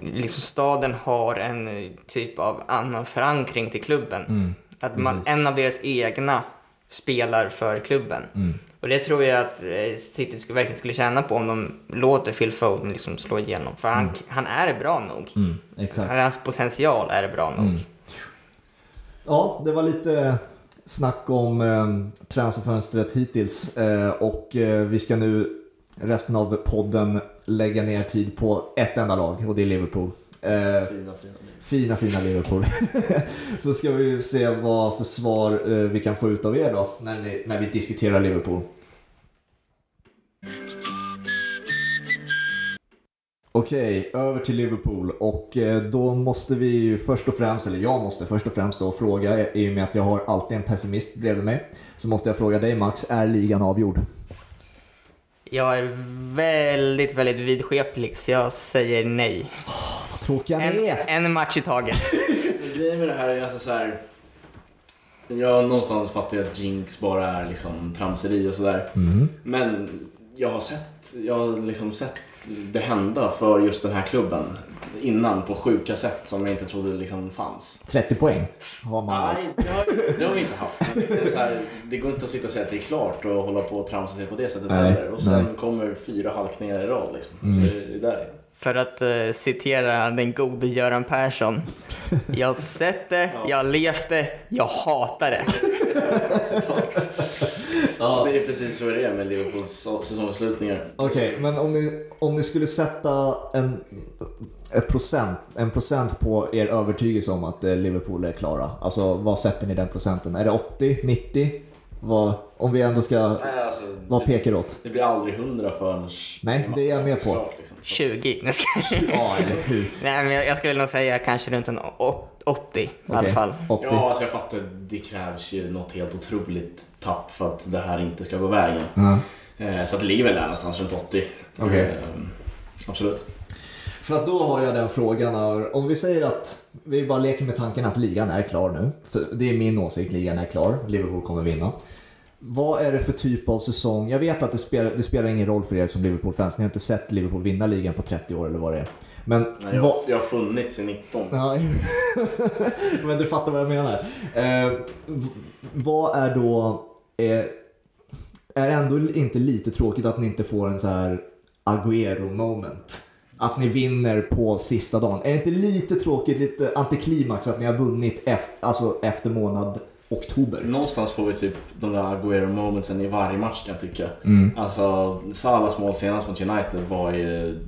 liksom staden har en eh, typ av annan förankring till klubben. att man, en av deras egna spelar för klubben. Och det tror jag att eh, City skulle, verkligen skulle tjäna på om de låter Phil Foden liksom slå igenom. För han, han är bra nog. Mm, exakt. Hans potential är bra nog. Ja, det var lite snack om eh, transferfönstret hittills eh, och eh, vi ska nu resten av podden lägga ner tid på ett enda lag och det är Liverpool. Eh, Fina, fina fina, fina Liverpool. Så ska vi se vad för svar eh, vi kan få ut av er då när, ni, när vi diskuterar Liverpool. Okej, över till Liverpool och eh, då måste vi ju först och främst, eller jag måste först och främst då fråga, i och med att jag har alltid en pessimist bredvid mig, så måste jag fråga dig Max, är ligan avgjord? Jag är väldigt, väldigt vidskeplig så jag säger nej. Tråkiga En, ni är! en match i taget. Grejen med det här är alltså så här. Jag någonstans fattar jag att Jinx bara är liksom tramseri och sådär. Mm. Men jag har sett, jag har liksom sett det hända för just den här klubben innan på sjuka sätt som jag inte trodde liksom fanns. 30 poäng har man. Nej, det har, det har vi inte haft. Det, här, det går inte att sitta och säga att det är klart och hålla på och tramsa sig på det sättet Nej, heller. Och sen nej. kommer fyra halkningar i rad liksom. Så det, det där är. För att eh, citera den gode Göran Persson. Jag har sett det, jag har levt det, jag hatar det. Ja, det är precis så det är med Liverpools säsongsavslutningar. Okej, men om ni, om ni skulle sätta en, ett procent, en procent på er övertygelse om att eh, Liverpool är klara. Alltså vad sätter ni den procenten? Är det 80? 90? Vad, om vi ändå ska... Nej, alltså, Vad det, pekar det åt? det blir aldrig hundra förrän... Nej, det är jag med på. Klart, liksom. 20. Nej, jag skojar. Ja, eller hur? Nej, men jag jag skulle nog säga kanske runt en å- 80 i alla fall. 80. Ja, alltså jag fattar. Det krävs ju något helt otroligt tapp för att det här inte ska gå vägen. Eh, Så att det ligger väl där någonstans runt 80. Okej. Eh, Absolut. För att då har jag den frågan. Om vi säger att vi bara leker med tanken att ligan är klar nu. För det är min åsikt, ligan är klar. Liverpool kommer vinna. Vad är det för typ av säsong? Jag vet att det spelar, det spelar ingen roll för er som Liverpool-fans. Ni har inte sett Liverpool vinna ligan på 30 år eller vad det är. Men Nej, jag, vad... jag har funnits i 19. Ja, men du fattar vad jag menar. Eh, vad är då... Eh, är det ändå inte lite tråkigt att ni inte får en så här Agüero moment? Att ni vinner på sista dagen. Är det inte lite tråkigt, lite antiklimax att ni har vunnit ef- alltså efter månad oktober? Någonstans får vi typ de där Agüero momentsen i varje match kan jag tycka. Mm. Alltså Salas mål senast mot United var ju...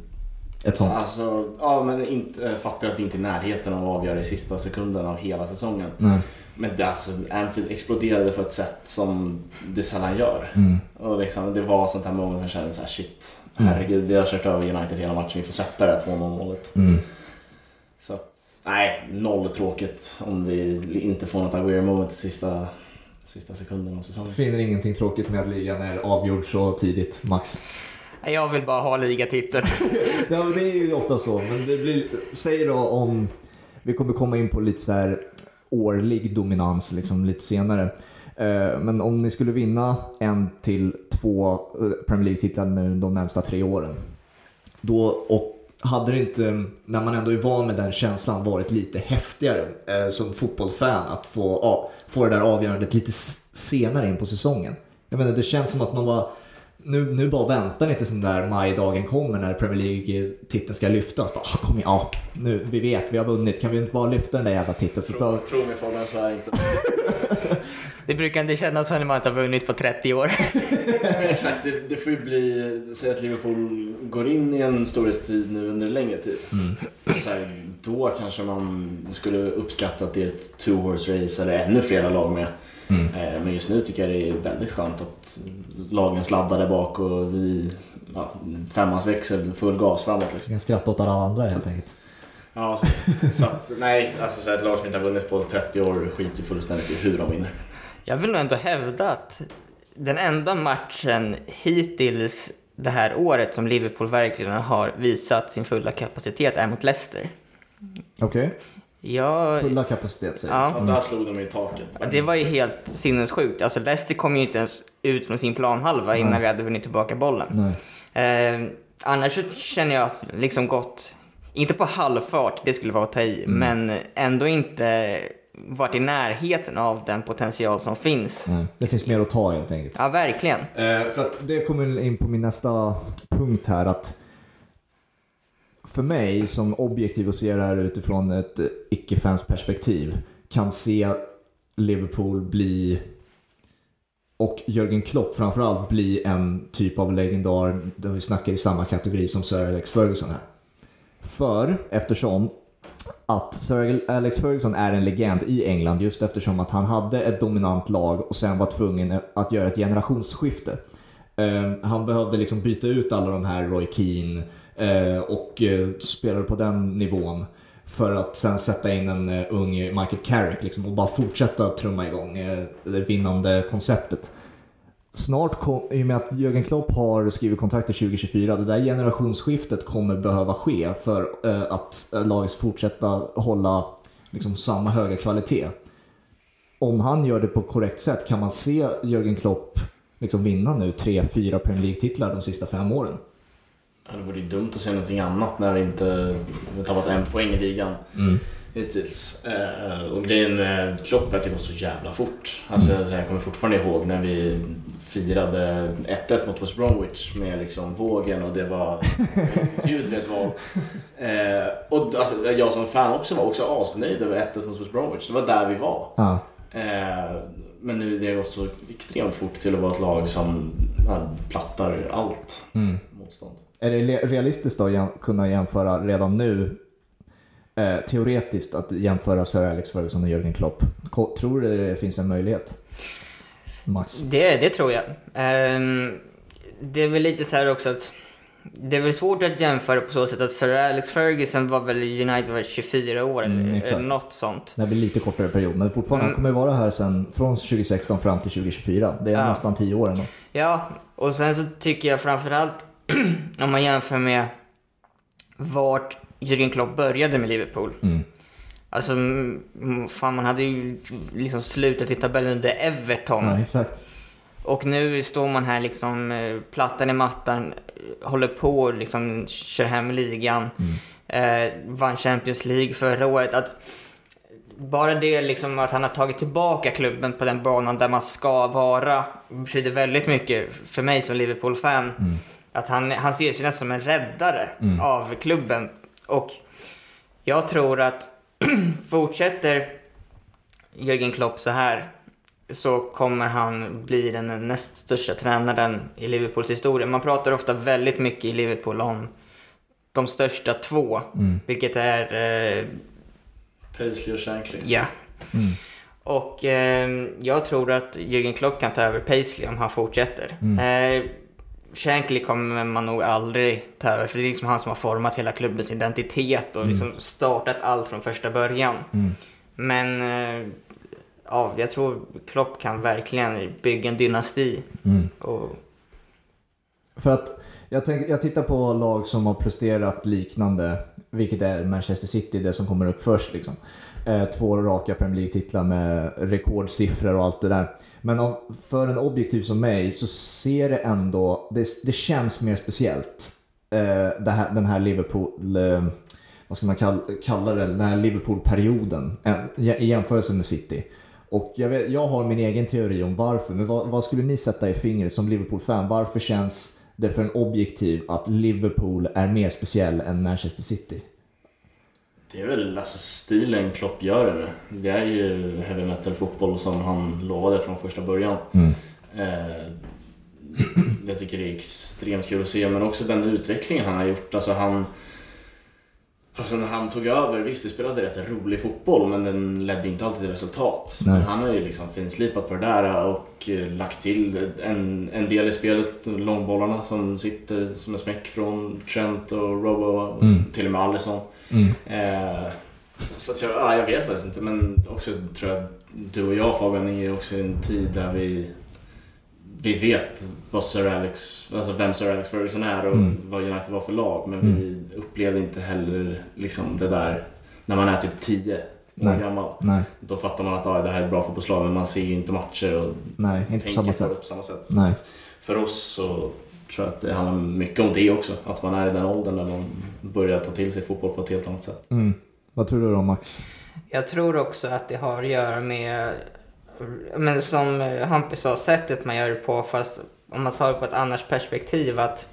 Ett sånt. Alltså, ja men inte, fattar att det inte är i närheten av att avgöra i sista sekunden av hela säsongen. Nej. Men det, alltså, Anfield exploderade på ett sätt som det sällan gör. Mm. Och liksom, det var sånt här moment jag kände så här: shit, herregud vi har kört över United hela matchen, vi får sätta det här 2-0 målet. Mm. Så att, nej, noll tråkigt om vi inte får något Aguero moment i sista, sista sekunden av säsongen. Finner ingenting tråkigt med att ligan är avgjord så tidigt, Max. Nej, Jag vill bara ha ligatiteln. Ja, det är ju ofta så. Men det blir, säg då om, vi kommer komma in på lite så här årlig dominans liksom lite senare. Eh, Men om ni skulle vinna en till två eh, Premier League-titlar nu de närmsta tre åren. Då, och hade det inte, när man ändå är van med den känslan, varit lite häftigare eh, som fotbollsfan att få, ja, få det där avgörandet lite senare in på säsongen? Jag menar, det känns som att man bara nu, nu bara väntar ni tills den där majdagen kommer när Premier League-titeln ska lyftas. Bara, ah, kom igen, ja, nu, vi vet, vi har vunnit. Kan vi inte bara lyfta den där jävla titeln? Så tar... Tro mig Fabian, så är det inte. Det brukar inte kännas som när man inte har vunnit på 30 år. Exakt, det, det får ju bli, säg att Liverpool går in i en storhetstid nu under en längre tid. Så här, då kanske man skulle uppskatta att det är ett two horse race eller ännu flera lag med. Eh, Men just nu tycker jag det är väldigt skönt att lagen sladdar där bak och vi, ja, femmans växel, full gas framåt liksom. Vi kan skratta åt alla andra helt enkelt. Ja, så, så att, nej, alltså så här, ett lag som inte har vunnit på 30 år skiter fullständigt i hur de vinner. Jag vill nog ändå hävda att den enda matchen hittills det här året som Liverpool verkligen har visat sin fulla kapacitet är mot Leicester. Okej, Jag, fulla kapacitet säger du. ja, Ja, där slog de i taket. det var ju helt sinnessjukt. Alltså Leicester kom ju inte ens ut från sin planhalva innan vi hade vunnit tillbaka bollen. Nej. Eh, annars så känner jag att liksom gått inte på halvfart, det skulle vara att ta i, mm. men ändå inte varit i närheten av den potential som finns. Nej, det finns mer att ta helt enkelt. Ja, verkligen. Eh, för att det kommer in på min nästa punkt här. att För mig som objektiv och ser det här utifrån ett icke-fans perspektiv kan se Liverpool bli och Jörgen Klopp framförallt bli en typ av legendar där vi snackar i samma kategori som Sir Alex Ferguson här. För eftersom att Sir Alex Ferguson är en legend i England just eftersom att han hade ett dominant lag och sen var tvungen att göra ett generationsskifte. Ehm, han behövde liksom byta ut alla de här Roy Keane eh, och eh, spelade på den nivån för att sen sätta in en eh, ung Michael Carrick liksom, och bara fortsätta trumma igång det vinnande konceptet. Snart, kom, i och med att Jürgen Klopp har skrivit kontrakt till 2024, det där generationsskiftet kommer behöva ske för uh, att laget fortsätta hålla liksom, samma höga kvalitet. Om han gör det på korrekt sätt kan man se Jürgen Klopp liksom, vinna nu tre, fyra Premier League-titlar de sista fem åren. Ja, det vore ju dumt att säga någonting annat när vi inte har tappat en poäng i ligan mm. hittills. Eh, och grejen med Klopp är att det går så jävla fort. Alltså, mm. jag kommer fortfarande ihåg när vi firade 1-1 mot West Bromwich med liksom vågen och det var gud vet vad. Eh, och alltså, jag som fan också var också asnöjd över 1-1 mot West Bromwich. Det var där vi var. Ja. Eh, men nu det har gått så extremt fort till att vara ett lag som ja, plattar allt mm. motstånd. Är det realistiskt att kunna jämföra redan nu, eh, teoretiskt, att jämföra Sir Alex Ferguson och Jürgen Klopp? Tror du det finns en möjlighet? Max? Det, det tror jag. Um, det är väl lite så här också att det är väl svårt att jämföra på så sätt att Sir Alex Ferguson var väl United var 24 år mm, eller något sånt. Det blir lite kortare period, men fortfarande mm. kommer vara här sen från 2016 fram till 2024. Det är ja. nästan 10 år ändå. Ja, och sen så tycker jag framförallt om man jämför med vart Jürgen Klopp började med Liverpool. Mm. Alltså, fan man hade ju liksom slutat i tabellen under Everton. Ja, exakt. Och nu står man här liksom, eh, plattan i mattan, håller på och liksom kör hem ligan. Mm. Eh, vann Champions League förra året. Att bara det liksom att han har tagit tillbaka klubben på den banan där man ska vara betyder väldigt mycket för mig som Liverpool-fan. Mm. Att han, han ses ju nästan som en räddare mm. av klubben. Och jag tror att fortsätter Jürgen Klopp så här så kommer han bli den näst största tränaren i Liverpools historia. Man pratar ofta väldigt mycket i Liverpool om de största två, mm. vilket är... Eh, Paisley och Shankly. Ja. Mm. Och eh, jag tror att Jürgen Klopp kan ta över Paisley om han fortsätter. Mm. Eh, Shankly kommer man nog aldrig ta över, för det är liksom han som har format hela klubbens identitet och mm. liksom startat allt från första början. Mm. Men eh, ja, jag tror Klopp kan verkligen bygga en dynasti. Mm. Och... För att jag, tänk, jag tittar på lag som har presterat liknande, vilket är Manchester City, det som kommer upp först. Liksom. Eh, två raka Premier League-titlar med rekordsiffror och allt det där. Men om, för en objektiv som mig så ser det ändå, det, det känns mer speciellt. Eh, här, den här Liverpool, eh, vad ska man kalla, kalla det, den här Liverpool-perioden i jämförelse med City. Och jag, vet, jag har min egen teori om varför, men vad, vad skulle ni sätta i fingret som Liverpool-fan? Varför känns det för en objektiv att Liverpool är mer speciell än Manchester City? Det är väl alltså stilen Klopp gör det med. Det är ju heavy metal fotboll som han lovade från första början. Mm. Eh, jag tycker det är extremt kul att se, men också den utvecklingen han har gjort. Alltså han, alltså när han tog över, visst vi spelade rätt rolig fotboll men den ledde inte alltid till resultat. Men han har ju liksom finslipat på det där och lagt till en, en del i spelet, långbollarna som sitter som en smäck från Trent och Robo och mm. till och med Alisson. Mm. Eh, så att jag, ja, jag vet faktiskt inte men också tror jag du och jag Fabian är också i en tid där vi vi vet vad Sir Alex, alltså vem Sir Alex Ferguson är och mm. vad United var för lag men mm. vi upplevde inte heller liksom det där när man är typ 10 år gammal. Nej. Då fattar man att ah, det här är ett bra fotbollslag men man ser ju inte matcher och Nej, inte på samma sätt. på samma sätt. Nej. För oss så tror att det handlar mycket om det också. Att man är i den åldern där man börjar ta till sig fotboll på ett helt annat sätt. Mm. Vad tror du då Max? Jag tror också att det har att göra med, men som Hampus sa, sättet man gör det på. Fast om man tar det på ett annat perspektiv. att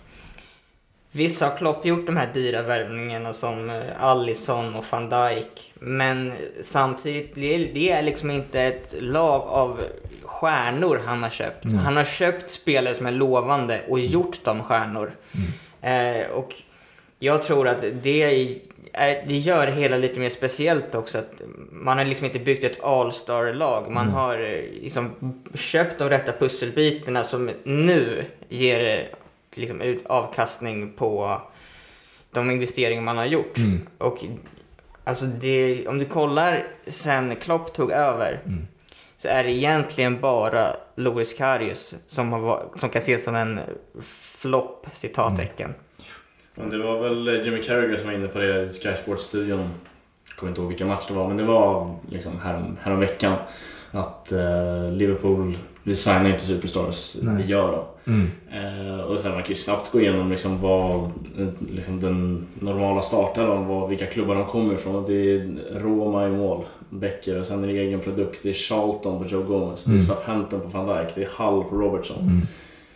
Visst har Klopp gjort de här dyra värvningarna som Allison och van Dijk. Men samtidigt, det är liksom inte ett lag av stjärnor han har köpt. Mm. Han har köpt spelare som är lovande och gjort dem stjärnor. Mm. Eh, och jag tror att det, är, det gör det hela lite mer speciellt också. Att man har liksom inte byggt ett all-star-lag. Man mm. har eh, liksom köpt de rätta pusselbitarna som nu ger liksom avkastning på de investeringar man har gjort. Mm. Och alltså det, om du kollar sen Klopp tog över mm så är det egentligen bara Loris Karius som, har, som kan ses som en flopp, citattecken. Mm. det var väl Jimmy Carragher som var inne på det i Sky Sports-studion. Jag kommer inte ihåg vilka match det var, men det var liksom härom, härom veckan att uh, Liverpool, vi signar inte superstars, Nej. vi gör dem. Mm. Uh, och sen man kan ju snabbt gå igenom liksom vad liksom den normala starten, vilka klubbar de kommer ifrån. Det är Roma i mål, Becker och sen är det egen produkt. Det är Charlton på Joe Gomez, mm. det är mm. Southampton på van Dijk, det är Hull på Robertson. Mm.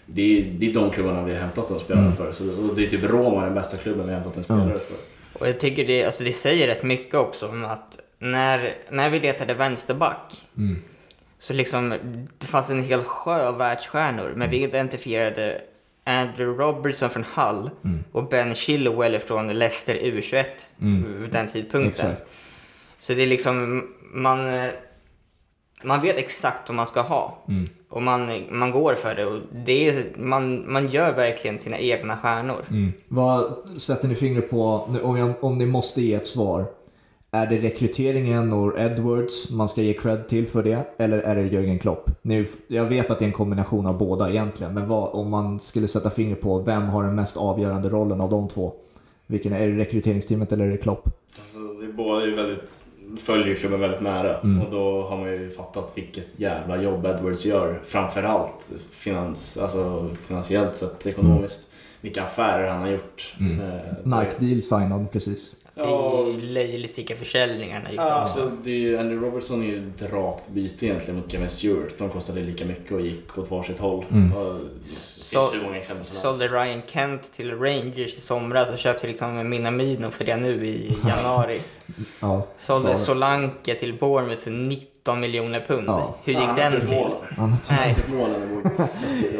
Det, är, det är de klubbarna vi har hämtat en spelare mm. för. Så, och det är typ Roma den bästa klubben vi har hämtat en spelare mm. för. Och jag tycker det, alltså det säger rätt mycket också om att när, när vi letade vänsterback mm. så liksom det fanns en hel sjö världsstjärnor men vi identifierade Andrew Robertson från Hull mm. och Ben Chilwell från Leicester U21 mm. vid den tidpunkten. Exakt. Så det är liksom, man, man vet exakt vad man ska ha. Mm. Och man, man går för det. Och det är, man, man gör verkligen sina egna stjärnor. Mm. Vad sätter ni fingret på, om, jag, om ni måste ge ett svar? Är det rekryteringen och Edwards man ska ge cred till för det? Eller är det Jörgen Klopp? Nu, jag vet att det är en kombination av båda egentligen, men vad, om man skulle sätta fingret på vem har den mest avgörande rollen av de två? Vilken är det rekryteringsteamet eller är det Klopp? Alltså, det är båda är väldigt följer klubben väldigt nära mm. och då har man ju fattat vilket jävla jobb Edwards gör. Framförallt finans, alltså finansiellt sett, ekonomiskt. Mm. Vilka affärer han har gjort. Mm. Eh, Nike-deal signad precis. Ja, det är löjligt vilka försäljningar han ja, alltså, det är, Andrew Robertson är ju ett rakt byte egentligen mot Kevin Stewart. De kostade lika mycket och gick åt varsitt håll. Mm. Och, så, hur många exempel som Sålde Ryan Kent till Rangers i somras och köpte liksom Minamino för det nu i januari. ja, Sålde Solanke till Bournemouth för 19 miljoner pund. Ja. Hur gick ja, den till? Nej.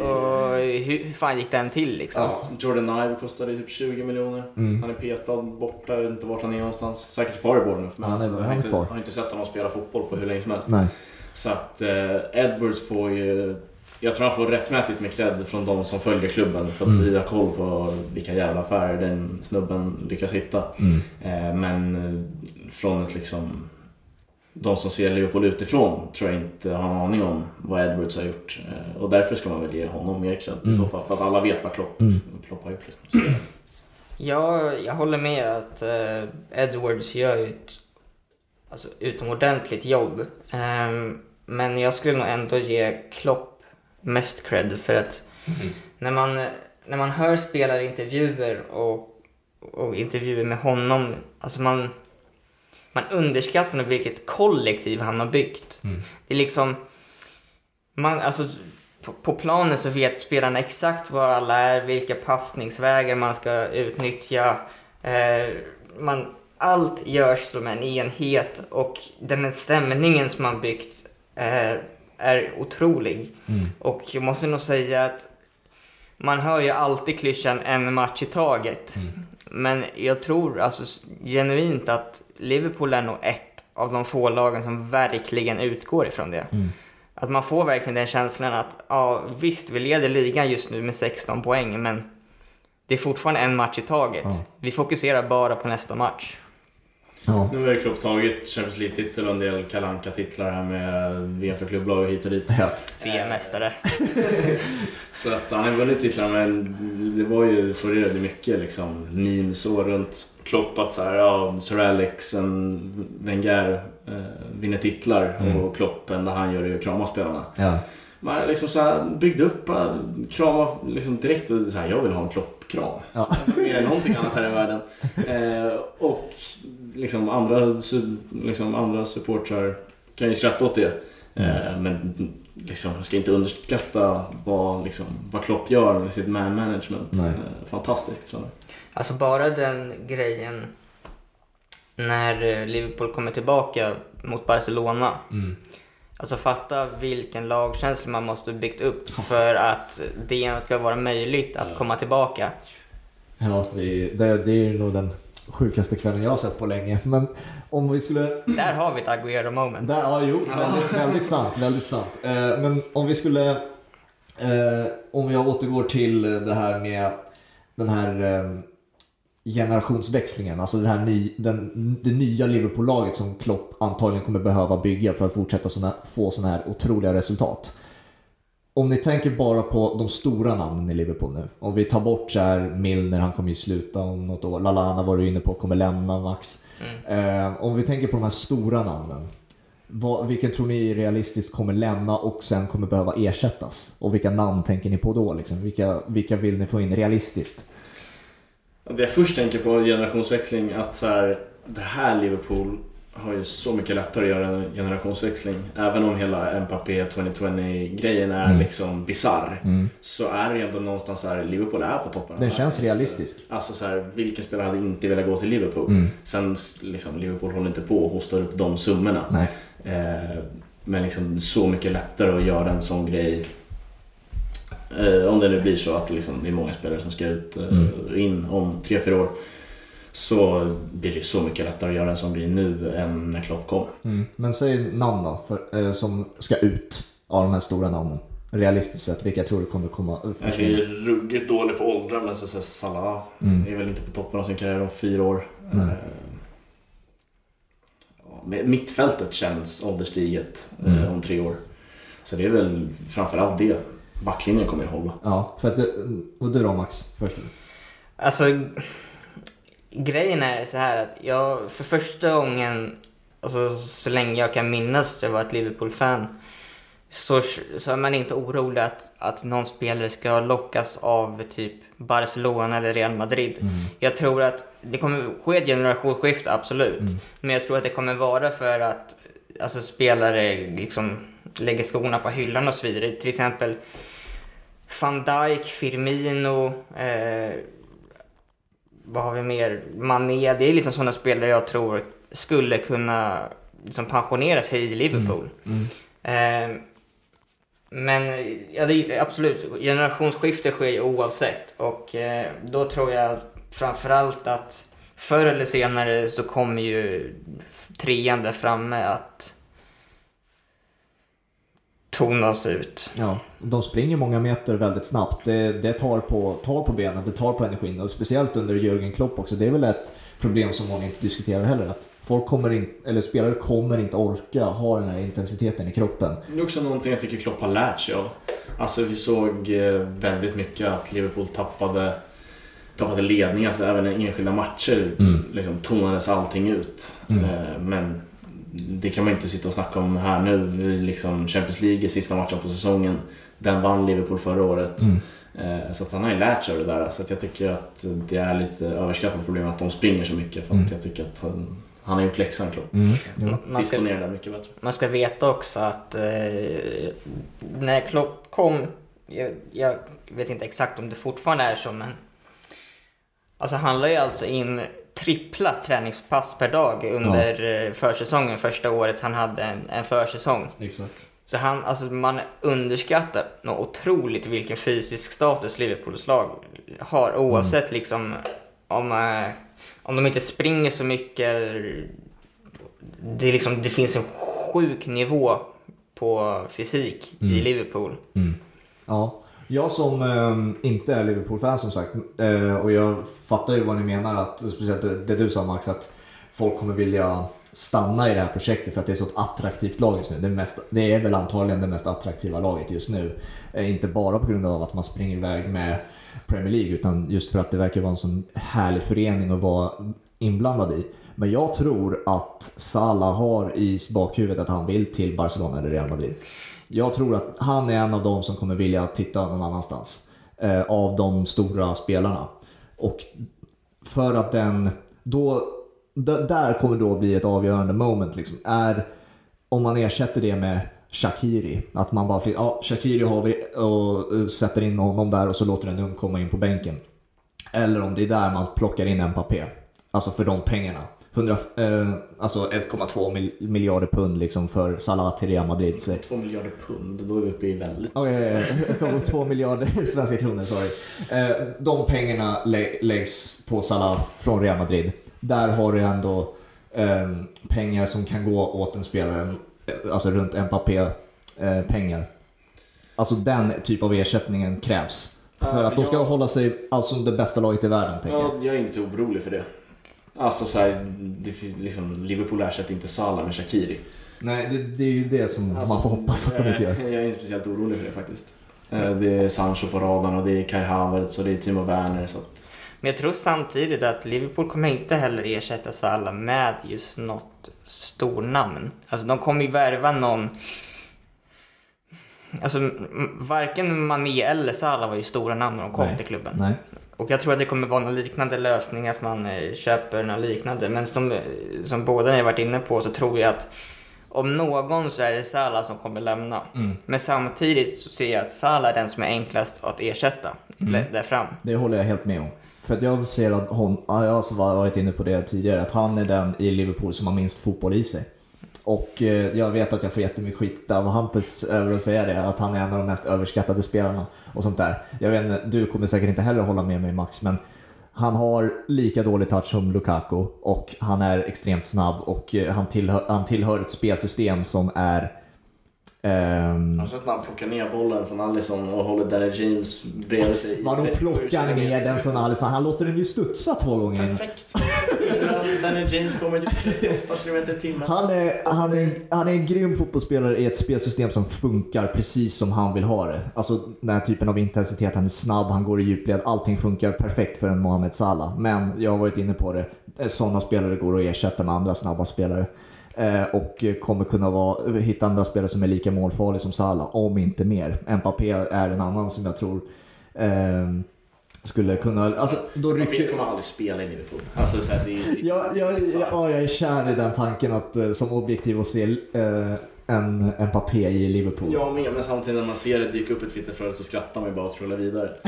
och hur, hur fan gick den till liksom? Ja, Jordan Ive kostade typ 20 miljoner. Mm. Han är petad borta, jag vet inte vart han är någonstans. Säkert kvar i Bournemouth. Men alltså, jag har inte, har inte sett honom spela fotboll på hur länge som helst. Nej. Så att eh, Edwards får ju jag tror han får rättmätigt med cred från de som följer klubben för att mm. vi har koll på vilka jävla affärer den snubben lyckas hitta. Mm. Eh, men eh, från ett liksom de som ser Liverpool utifrån tror jag inte har en aning om vad Edwards har gjort. Eh, och därför ska man väl ge honom mer cred mm. i så fall. För att alla vet vad Klopp, mm. Klopp har gjort. Liksom. Ja, jag håller med att uh, Edwards gör ett alltså, utomordentligt jobb. Um, men jag skulle nog ändå ge Klopp mest cred för att mm. när, man, när man hör spelarintervjuer och, och intervjuer med honom, alltså man, man underskattar nog vilket kollektiv han har byggt. Mm. Det är liksom, man, alltså på, på planen så vet spelarna exakt var alla är, vilka passningsvägar man ska utnyttja. Eh, man, allt görs som en enhet och den stämningen som man byggt eh, är otrolig. Mm. Och jag måste nog säga att man hör ju alltid klyschan en match i taget. Mm. Men jag tror alltså genuint att Liverpool är nog ett av de få lagen som verkligen utgår ifrån det. Mm. Att man får verkligen den känslan att ja, visst, vi leder ligan just nu med 16 poäng, men det är fortfarande en match i taget. Ja. Vi fokuserar bara på nästa match. Ja. Nu har ju Klopp tagit Champions League-titel och en del kalanka titlar här med VM för klubblag och hit och dit. Ja. VM-mästare. så att han har vunnit titlar men det var ju, florerade mycket liksom memes så runt Klopp att så här, ja, Sir Alex, en Wenger eh, vinner titlar mm. och Klopp enda han gör är att krama spelarna. Ja. man liksom så här byggde upp, bara kramade liksom direkt och så här, jag vill ha en kloppkram. Ja. Mer än någonting annat här i världen. Eh, och liksom andra, liksom andra supportrar kan ju skratta åt det. Eh, men liksom, jag ska inte underskatta vad, liksom, vad Klopp gör med sitt man management. Nej. Eh, fantastiskt tror jag. Alltså bara den grejen när eh, Liverpool kommer tillbaka mot Barcelona. Mm. Alltså fatta vilken lagkänsla man måste byggt upp för att det ens ska vara möjligt att komma tillbaka. Ja, det, är- det, det är ju nog den sjukaste kvällen jag har sett på länge. Men om vi skulle... Där har vi ett Agüero moment. Där, ja, jo, väldigt, väldigt sant. Väldigt sant. Eh, men om vi skulle... Eh, om jag återgår till det här med den här eh, generationsväxlingen. Alltså det, här ny, den, det nya Liverpool-laget som Klopp antagligen kommer behöva bygga för att fortsätta såna, få sådana här otroliga resultat. Om ni tänker bara på de stora namnen i Liverpool nu. Om vi tar bort så här Milner, han kommer ju sluta om något år. Lallana var du inne på, kommer lämna Max. Eh, om vi tänker på de här stora namnen. Vad, vilken tror ni realistiskt kommer lämna och sen kommer behöva ersättas? Och vilka namn tänker ni på då? Liksom? Vilka, vilka vill ni få in realistiskt? Det jag först tänker på generationsväxling, att så här, det här Liverpool har ju så mycket lättare att göra en generationsväxling. Även om hela Mbappé 2020-grejen är Mm. liksom bizarr så är det ju ändå någonstans så här, Liverpool är på toppen. Den känns realistisk. Alltså så här, vilken spelare hade inte velat gå till Liverpool? Mm. Sen liksom, Liverpool håller inte på och hostar upp de summorna. Nej. Eh, men liksom så mycket lättare att göra en sån grej. Eh, om det nu blir så att liksom, det är många spelare som ska ut eh, Mm. in om 3-4 år. Så blir det så mycket lättare att göra en sån grej nu än när Klopp kom. Mm. Men säg namn då, för, eh, som ska ut av de här stora namnen. Realistiskt sett, vilka tror du kommer komma Jag är ruggigt dålig på åldrar men så Salah Mm. är väl inte på toppen av sin karriär om fyra år. Nej. Eh, Mittfältet känns ålderstiget eh, Mm. om tre år. Så det är väl framförallt det. Backlinjen kommer ju hålla. Ja, för att det, och du då Max? Först. Alltså, grejen är så här att jag för första gången, alltså så länge jag kan minnas, jag var ett Liverpool-fan, så, så är man inte orolig att, att någon spelare ska lockas av typ Barcelona eller Real Madrid. Jag tror att det kommer ske ett generationsskifte, absolut. Men jag tror att det kommer vara för att alltså, spelare liksom lägger skorna på hyllan och så vidare. Till exempel van Dijk, Firmino, eh, vad har vi mer? Mané. Det är liksom sådana spelare jag tror skulle kunna liksom pensionera sig i Liverpool. Eh, men ja, det absolut, generationsskifte sker ju oavsett. Och eh, då tror jag framförallt att förr eller senare så kommer ju trean där framme att tonas ut. Ja, de springer många meter väldigt snabbt. Det, det tar, på, tar på benen, det tar på energin och speciellt under Jürgen Klopp också. Det är väl ett problem som många inte diskuterar heller. Att folk kommer in, eller spelare kommer inte orka ha den här intensiteten i kroppen. Det är också någonting jag tycker Klopp har lärt sig av. Alltså vi såg eh, väldigt mycket att Liverpool tappade, tappade ledning, alltså även i enskilda matcher Mm. liksom, tonades allting ut. Mm. Eh, Men det kan man inte sitta och snacka om här nu. Liksom Champions League är sista matchen på säsongen. Den vann Liverpool förra året. Mm. Eh, Så att han har ju lärt sig av det där. Så att jag tycker att det är lite överskattat problem att de springer så mycket. För att Mm. jag tycker att han, han har gjort läxan Klopp. Mm. Ja. Man ska, Disponerar det mycket bättre. man ska veta också att eh, när Klopp kom, jag, jag vet inte exakt om det fortfarande är så, men alltså han la ju alltså in trippla träningspass per dag under eh, försäsongen, första året han hade en, en försäsong. Exakt. Så han, alltså man underskattar något otroligt vilken fysisk status Liverpools lag har oavsett liksom om, eh, om de inte springer så mycket. Det, liksom, det finns en sjuk nivå på fysik i Liverpool. Ja, jag som eh, inte är Liverpool-fan som sagt eh, och jag fattar ju vad ni menar att, speciellt det, du sa Max, att folk kommer vilja stanna i det här projektet för att det är så ett attraktivt lag just nu. Det, mest, det är väl antagligen det mest attraktiva laget just nu. Eh, inte bara på grund av att man springer iväg med Premier League utan just för att det verkar vara en sån härlig förening att vara inblandad i. Men jag tror att Salah har i bakhuvudet att han vill till Barcelona eller Real Madrid. Jag tror att han är en av dem som kommer vilja titta någon annanstans. Eh, av de stora spelarna. Och för att den, då, d- där kommer då bli ett avgörande moment. Liksom, är om man ersätter det med Shakiri. Att man bara, ja Shakiri har vi och eh, sätter in honom där och så låter en ung komma in på bänken. Eller om det är där man plockar in Mbappé. Alltså för de pengarna. 100, eh, alltså 1,2 mil- miljarder pund liksom för Salah till Real Madrid. Så. Två miljarder pund, då är vi uppe i väldigt... Ja, ja. 2 miljarder svenska kronor, sorry. Eh, de pengarna lä- läggs på Salah från Real Madrid. Där har du ändå eh, pengar som kan gå åt en spelare, eh, alltså runt Mbappé-pengar. alltså den typ av ersättningen krävs. För Alltså, att de ska jag- hålla sig alltså det bästa laget i världen, tänker jag. Ja, jag är inte orolig för det. Alltså så här, det, liksom, Liverpool ersätter inte Salah med Shakiri. Nej, det, det är ju det som Alltså, man får hoppas att de inte gör. Jag är inte speciellt orolig för det faktiskt. Eh, Det är Sancho på radarn och det är Kai Havertz och det är Timo Werner. Så att, Men jag tror samtidigt att Liverpool kommer inte heller ersätta Salah med just något stornamn. Alltså de kommer ju värva någon... Alltså varken Mané eller Salah var ju stora namn när de kom Nej. till klubben. Nej. Och jag tror att det kommer vara någon liknande lösning, att man eh, köper något liknande. Men som, eh, som båda ni har varit inne på så tror jag att om någon så är det Salah som kommer lämna. Mm. Men samtidigt så ser jag att Salah är den som är enklast att ersätta Mm. där fram. Det håller jag helt med om. För att jag ser att hon, ja, jag har varit inne på det tidigare, att han är den i Liverpool som har minst fotboll i sig. Och eh, jag vet att jag får jättemycket skit av Hampus över att säga det, att han är en av de mest överskattade spelarna och sånt där. Jag vet inte, du kommer säkert inte heller hålla med mig Max, men han har lika dålig touch som Lukaku och han är extremt snabb och eh, han tillhör, han tillhör ett spelsystem som är jag har sett när han plockar ner bollen från Allison och håller Danny James bredvid sig. Vadå 37 plockar ner den från Alisson? Han låter den ju studsa två gånger. Perfekt. Danny James kommer typ 38 km i timmen. Han är, han, är, han är en grym fotbollsspelare i ett spelsystem som funkar precis som han vill ha det. Alltså den här typen av intensitet, han är snabb, han går i djupled, allting funkar perfekt för en Mohamed Salah. Men jag har varit inne på det, eh, sådana spelare går att ersätta med andra snabba spelare. Eh, och kommer kunna vara, hitta andra spelare som är lika målfarliga som Salah, om inte mer. Mbappé är en annan som jag tror eh, skulle kunna... Alltså, då Rycker... kommer aldrig spela i Liverpool. Alltså, så här, det är, Jag, jag, jag, ja, jag är kär i den tanken att eh, som objektiv att se eh, en Mbappé i Liverpool. Jag med, men samtidigt när man ser det dyka upp ett Twitterflöde så skrattar man ju bara och trollar vidare.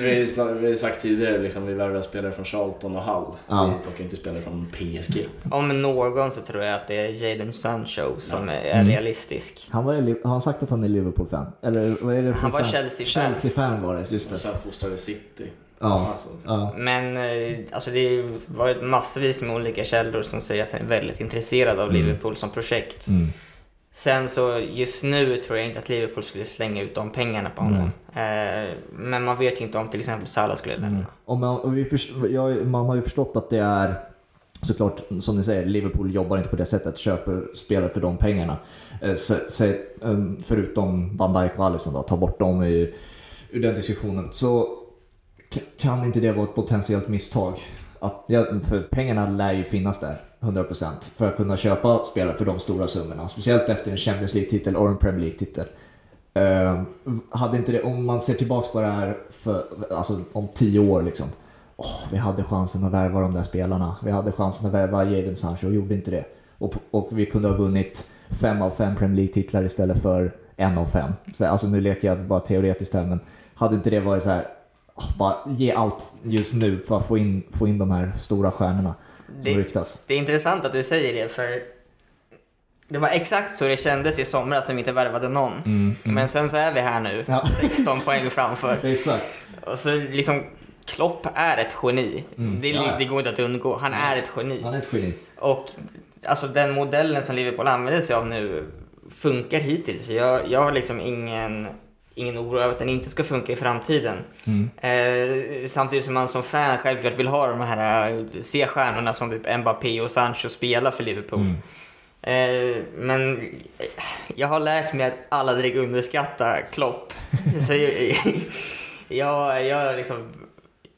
vi har ju snar- vi har ju sagt tidigare, liksom, vi värvar spelare från Charlton och Hull. Ja. Vi plockar inte spelare från PSG. Om någon så tror jag att det är Jadon Sancho som är Mm. realistisk. Han var, har han sagt att han är Liverpool-fan? Eller vad är det för Han var fan? Chelsea-fan. Chelsea-fan var det, just Och det. sen fostrade City. Ja. Alltså, Ja. Men eh, alltså det har varit massvis med olika källor som säger att han är väldigt intresserad av Mm. Liverpool som projekt. Mm. Sen så just nu tror jag inte att Liverpool skulle slänga ut de pengarna på honom. Eh, men man vet ju inte om till exempel Salah skulle lämna. Om man, och vi förs- jag, man har ju förstått att det är såklart, som ni säger, Liverpool jobbar inte på det sättet, köper spelare för de pengarna. Eh, se- se- eh, förutom Van Dijk och Alisson då, ta bort dem ur, ur den diskussionen. Så kan inte det vara ett potentiellt misstag? Att, för pengarna lär ju finnas där, 100% för att kunna köpa spelare för de stora summorna. Speciellt efter en Champions League-titel och en Premier League-titel. Uh, hade inte det, om man ser tillbaka på det här för, alltså, om tio år liksom. Oh, vi hade chansen att värva de där spelarna. Vi hade chansen att värva Jadon Sancho och gjorde inte det. Och, och vi kunde ha vunnit fem av fem Premier League-titlar istället för en av fem. Så, alltså nu leker jag bara teoretiskt här men hade inte det varit så här bara ge allt just nu för att få in, få in de här stora stjärnorna som Det- ryktas. Det är intressant att du säger det för det var exakt så det kändes i somras när vi inte värvade någon. Men sen så är vi här nu, Ja. 16 poäng framför. Exakt. Och så liksom, Klopp är ett geni. Mm. Det, ja. det går inte att undgå. Han är ett geni. Han är ett geni. Och alltså den modellen som Liverpool använder sig av nu funkar hittills. Jag, jag har liksom ingen, ingen oro över att den inte ska funka i framtiden. Mm. Eh, samtidigt som man som fan självklart vill ha de här eh, C-stjärnorna som typ Mbappé och Sancho spelar för Liverpool. Mm. Eh, men eh, jag har lärt mig att aldrig underskatta Klopp. Så jag, jag, jag, liksom,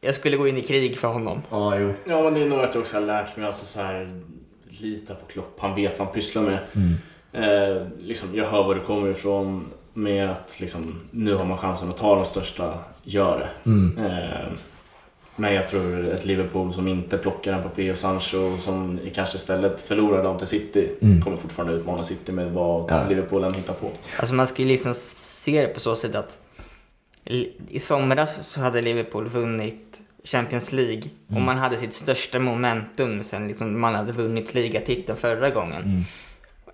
jag skulle gå in i krig för honom. Ja, jo. Ja, men det är nog att jag också har lärt mig alltså så här lita på Klopp. Han vet vad han pysslar med. Mm. Eh, liksom, jag hör var du kommer ifrån med att liksom, nu har man chansen att ta de största, gör det. Mm. Eh, men jag tror ett Liverpool som inte plockar Mbappé och Sancho som kanske istället förlorar dem till City Mm. kommer fortfarande utmana City med vad Ja. Liverpool än hittar på. Alltså man skulle liksom se det på så sätt att i somras så hade Liverpool vunnit Champions League och man hade sitt största momentum sen liksom man hade vunnit ligatiteln förra gången.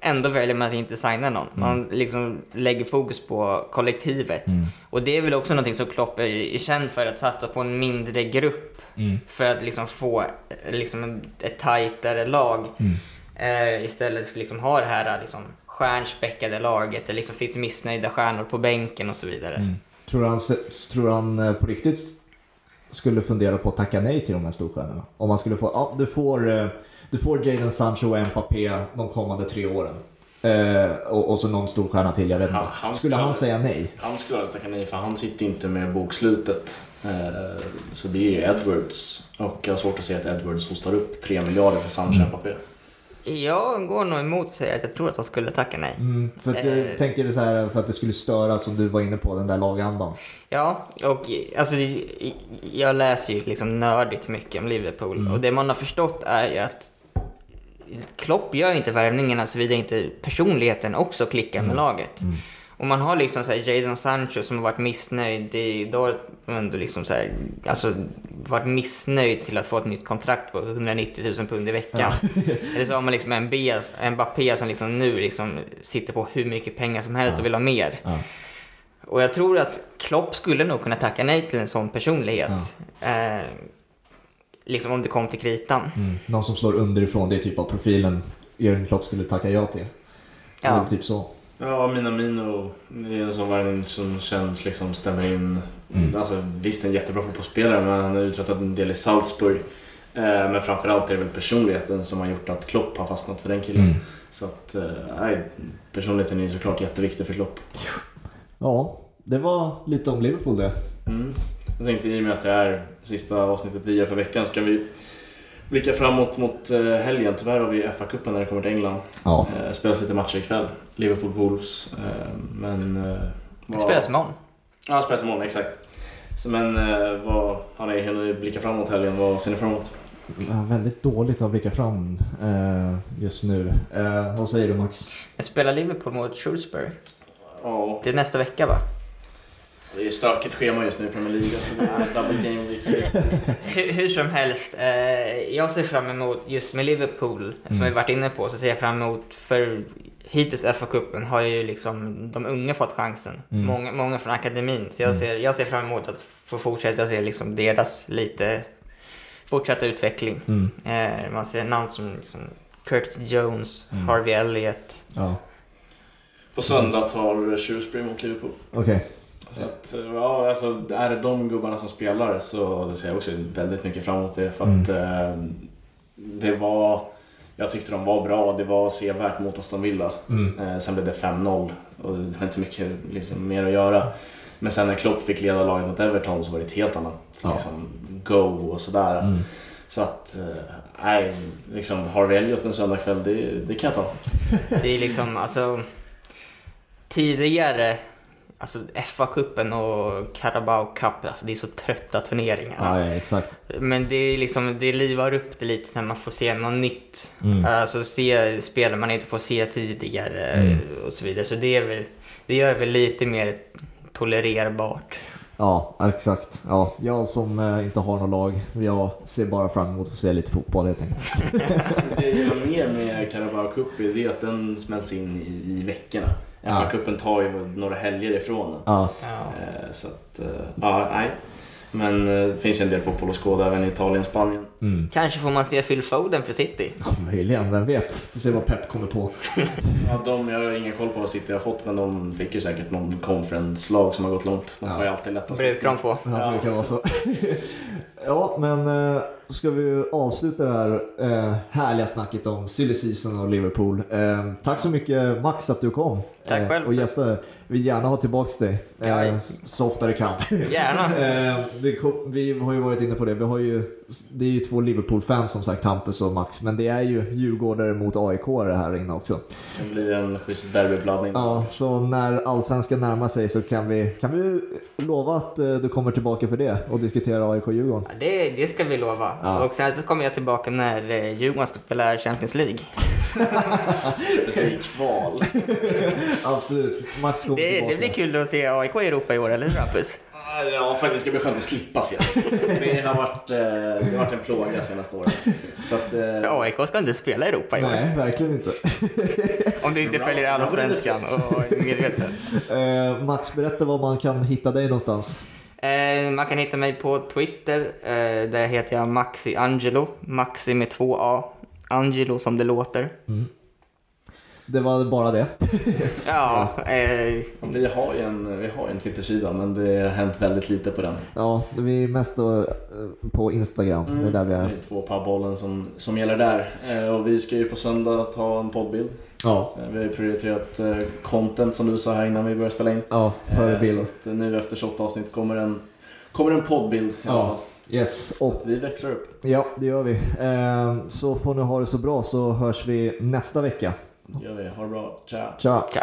Mm. Ändå väljer man att inte signa någon. Man liksom lägger fokus på kollektivet. Och det är väl också någonting som Klopp är, är känd för, att satsa på en mindre grupp. Mm. För att liksom få eh, liksom ett tajtare lag. Eh, istället för att liksom ha det här liksom, stjärnspäckade laget. Det liksom finns missnöjda stjärnor på bänken och så vidare. Tror du han, tror han eh, på riktigt skulle fundera på att tacka nej till de här storstjärnorna? Om man skulle få, ja du får, eh, du får Jadon Sancho och Mbappé de kommande tre åren. Eh, och, och så någon storstjärna till, jag vet inte. Han- han Skulle han säga nej? Han skulle aldrig tacka nej för han sitter inte med bokslutet. Eh, Så det är ju Edwards och jag har svårt att se att Edwards hostar upp 3 miljarder för Sancho och Mbappé. Jag går nog emot att säga att jag tror att han skulle tacka nej. Mm, för att jag Eh. tänker det så här för att det skulle störa som du var inne på, den där lagandan. Ja, och alltså, jag läser ju liksom nördigt mycket om Liverpool och det man har förstått är ju att Klopp gör inte värvningarna såvida inte personligheten också klickar med laget. Och man har liksom så Jadon Sancho som har varit missnöjd i Dortmund och liksom så här, alltså varit missnöjd till att få ett nytt kontrakt på 190 000 pund i veckan. Eller så har man liksom en B- en som liksom nu liksom sitter på hur mycket pengar som helst och vill ha mer. Ja. Och jag tror att Klopp skulle nog kunna tacka nej till en sån personlighet. Eh, liksom om det kom till kritan. Mm. Någon som slår underifrån, det är typ av profilen Jörgen Klopp skulle tacka ja till. Ja. Eller typ så. Ja, Minamino det är en sån värvning som känns liksom stämmer in. Mm. Alltså, visst en jättebra fotbollsspelare men han har uträttat en del i Salzburg. Eh, Men framförallt är det väl personligheten som har gjort att Klopp har fastnat för den killen. Mm. Så att, eh, personligheten är ju såklart jätteviktig för Klopp. Ja, det var lite om Liverpool det. Mm. Jag tänkte i och med att det är sista avsnittet vi gör för veckan ska vi blicka framåt mot eh, helgen. Tyvärr har vi FA-cupen när det kommer till England. Ja. Eh, spelas lite matcher ikväll. Liverpool Wolves. Eh, men... Det spelas imorgon. Ja, spelas imorgon, exakt. Så, men vad har ni hunnit blicka framåt helgen? Vad ser ni fram emot? Ja, väldigt dåligt att blicka fram eh, just nu. Eh, vad säger du Max? Jag spelar Liverpool mot Shrewsbury. Ja, Det är nästa vecka va? Det är stökigt schema just nu i Premier League. Så det är double game det- Hur, hur som helst, eh, jag ser fram emot, just med Liverpool, som vi varit inne på, så ser jag fram emot, för hittills FA-cupen har ju liksom de unga fått chansen. Mm. Många, många från akademin. Så jag ser, jag ser fram emot att få fortsätta se liksom deras lite fortsatta utveckling. Mm. Eh, man ser namn som liksom Curtis Jones, Mm. Harvey Elliott. Ja, På söndag tar Shrewsbury mot Liverpool. okej. Så att, eh, ja, alltså, är det de gubbarna som spelar så det ser jag också väldigt mycket fram emot det. För att eh, det var... Jag tyckte de var bra. Det var sevärt mot Aston Villa. Mm. Eh, sen blev det 5-0 och det var inte mycket liksom, mer att göra. Men sen när Klopp fick leda laget mot Everton så var det ett helt annat Ja. liksom, go och sådär. Mm. Så att, eh, nej, liksom Harvey Elliot en söndagkväll, det, det kan jag ta. Det är liksom, alltså... Tidigare, alltså FA-cupen och Carabao Cup, alltså det är så trötta turneringar. Ja, ja, exakt. Men det är liksom, det livar upp det lite när man får se något nytt. Mm. Alltså se spelare man inte får se tidigare Mm. och så vidare. Så det är väl, det gör det väl lite mer tolererbart. Ja, exakt. Ja, jag som eh, inte har något lag, jag ser bara fram emot att se lite fotboll helt enkelt. Det jag gillar mer med Carabao Cup är att den smälts in i, i veckorna. Ja. FA-cupen tar ju några helger ifrån den. Ja. Eh, Så att, eh, ja, nej. Men eh, det finns ju en del fotboll att skåda även i Italien och Spanien. mm. Kanske får man se Phil Foden för City. ja möjligen, vem vet? Får se vad Pep kommer på. Ja, de, jag har ingen koll på vad City har fått men de fick ju säkert någon conference-lag som har gått långt. De får Ja. ju alltid lättast. Brukar de få. Ja, Ja. det brukar vara så. ja, men eh, ska vi avsluta det här eh, härliga snacket om silly season och Liverpool. Eh, tack så mycket Max att du kom Tack eh, själv. och gästade. Vi vill gärna ha tillbaka dig eh, Ja. så ofta det kan. Gärna. Eh, det, vi har ju varit inne på det. Vi har ju, det är ju två Liverpool-fans som sagt, Hampus och Max. Men det är ju Djurgårdare mot AIK här inne också. Det blir en schysst derbyblandning. Ja, så när allsvenskan närmar sig så kan vi, kan vi lova att eh, du kommer tillbaka för det och diskutera AIK-Djurgården. Ja, Det, det ska vi lova. Ja. Och sen så kommer jag tillbaka när eh, Djurgården ska spela Champions League. Det blir kval. Absolut. Max kommer Det, tillbaka. det blir kul att se AIK i Europa i år, eller hur Hampus? Ja, faktiskt ska bli skönt att slippa se. Det har varit, eh, det har varit en plåga senaste åren. Så att, eh, För AIK ska inte spela i Europa i år. Nej, verkligen inte. Om du inte följer allsvenskan och är medveten. Eh, Max, berätta var man kan hitta dig någonstans. Eh, man kan hitta mig på Twitter. Eh, där heter jag Maxi Angelo. Maxi med två A. Angelo som det låter. Det var bara det. Ja, eh, vi har ju en, vi har ju en Twitter-sida men det har hänt väldigt lite på den. Ja, vi är mest då, eh, på Instagram. Det är där vi Det är. är två pubbollen som, som gäller där. Eh, och vi ska ju på söndag ta en poddbild. Ja, Eh, vi har ju prioriterat eh, content som du sa här innan vi började spela in. ja Eh, förebild. Så att nu efter 28 avsnitt kommer en, kommer en poddbild i alla fall. Ja, yes. Och Vi växlar upp. ja, det gör vi. Eh, så får ni ha det så bra så hörs vi nästa vecka. Det gör vi. Ha det bra. Ciao. Ciao! tja.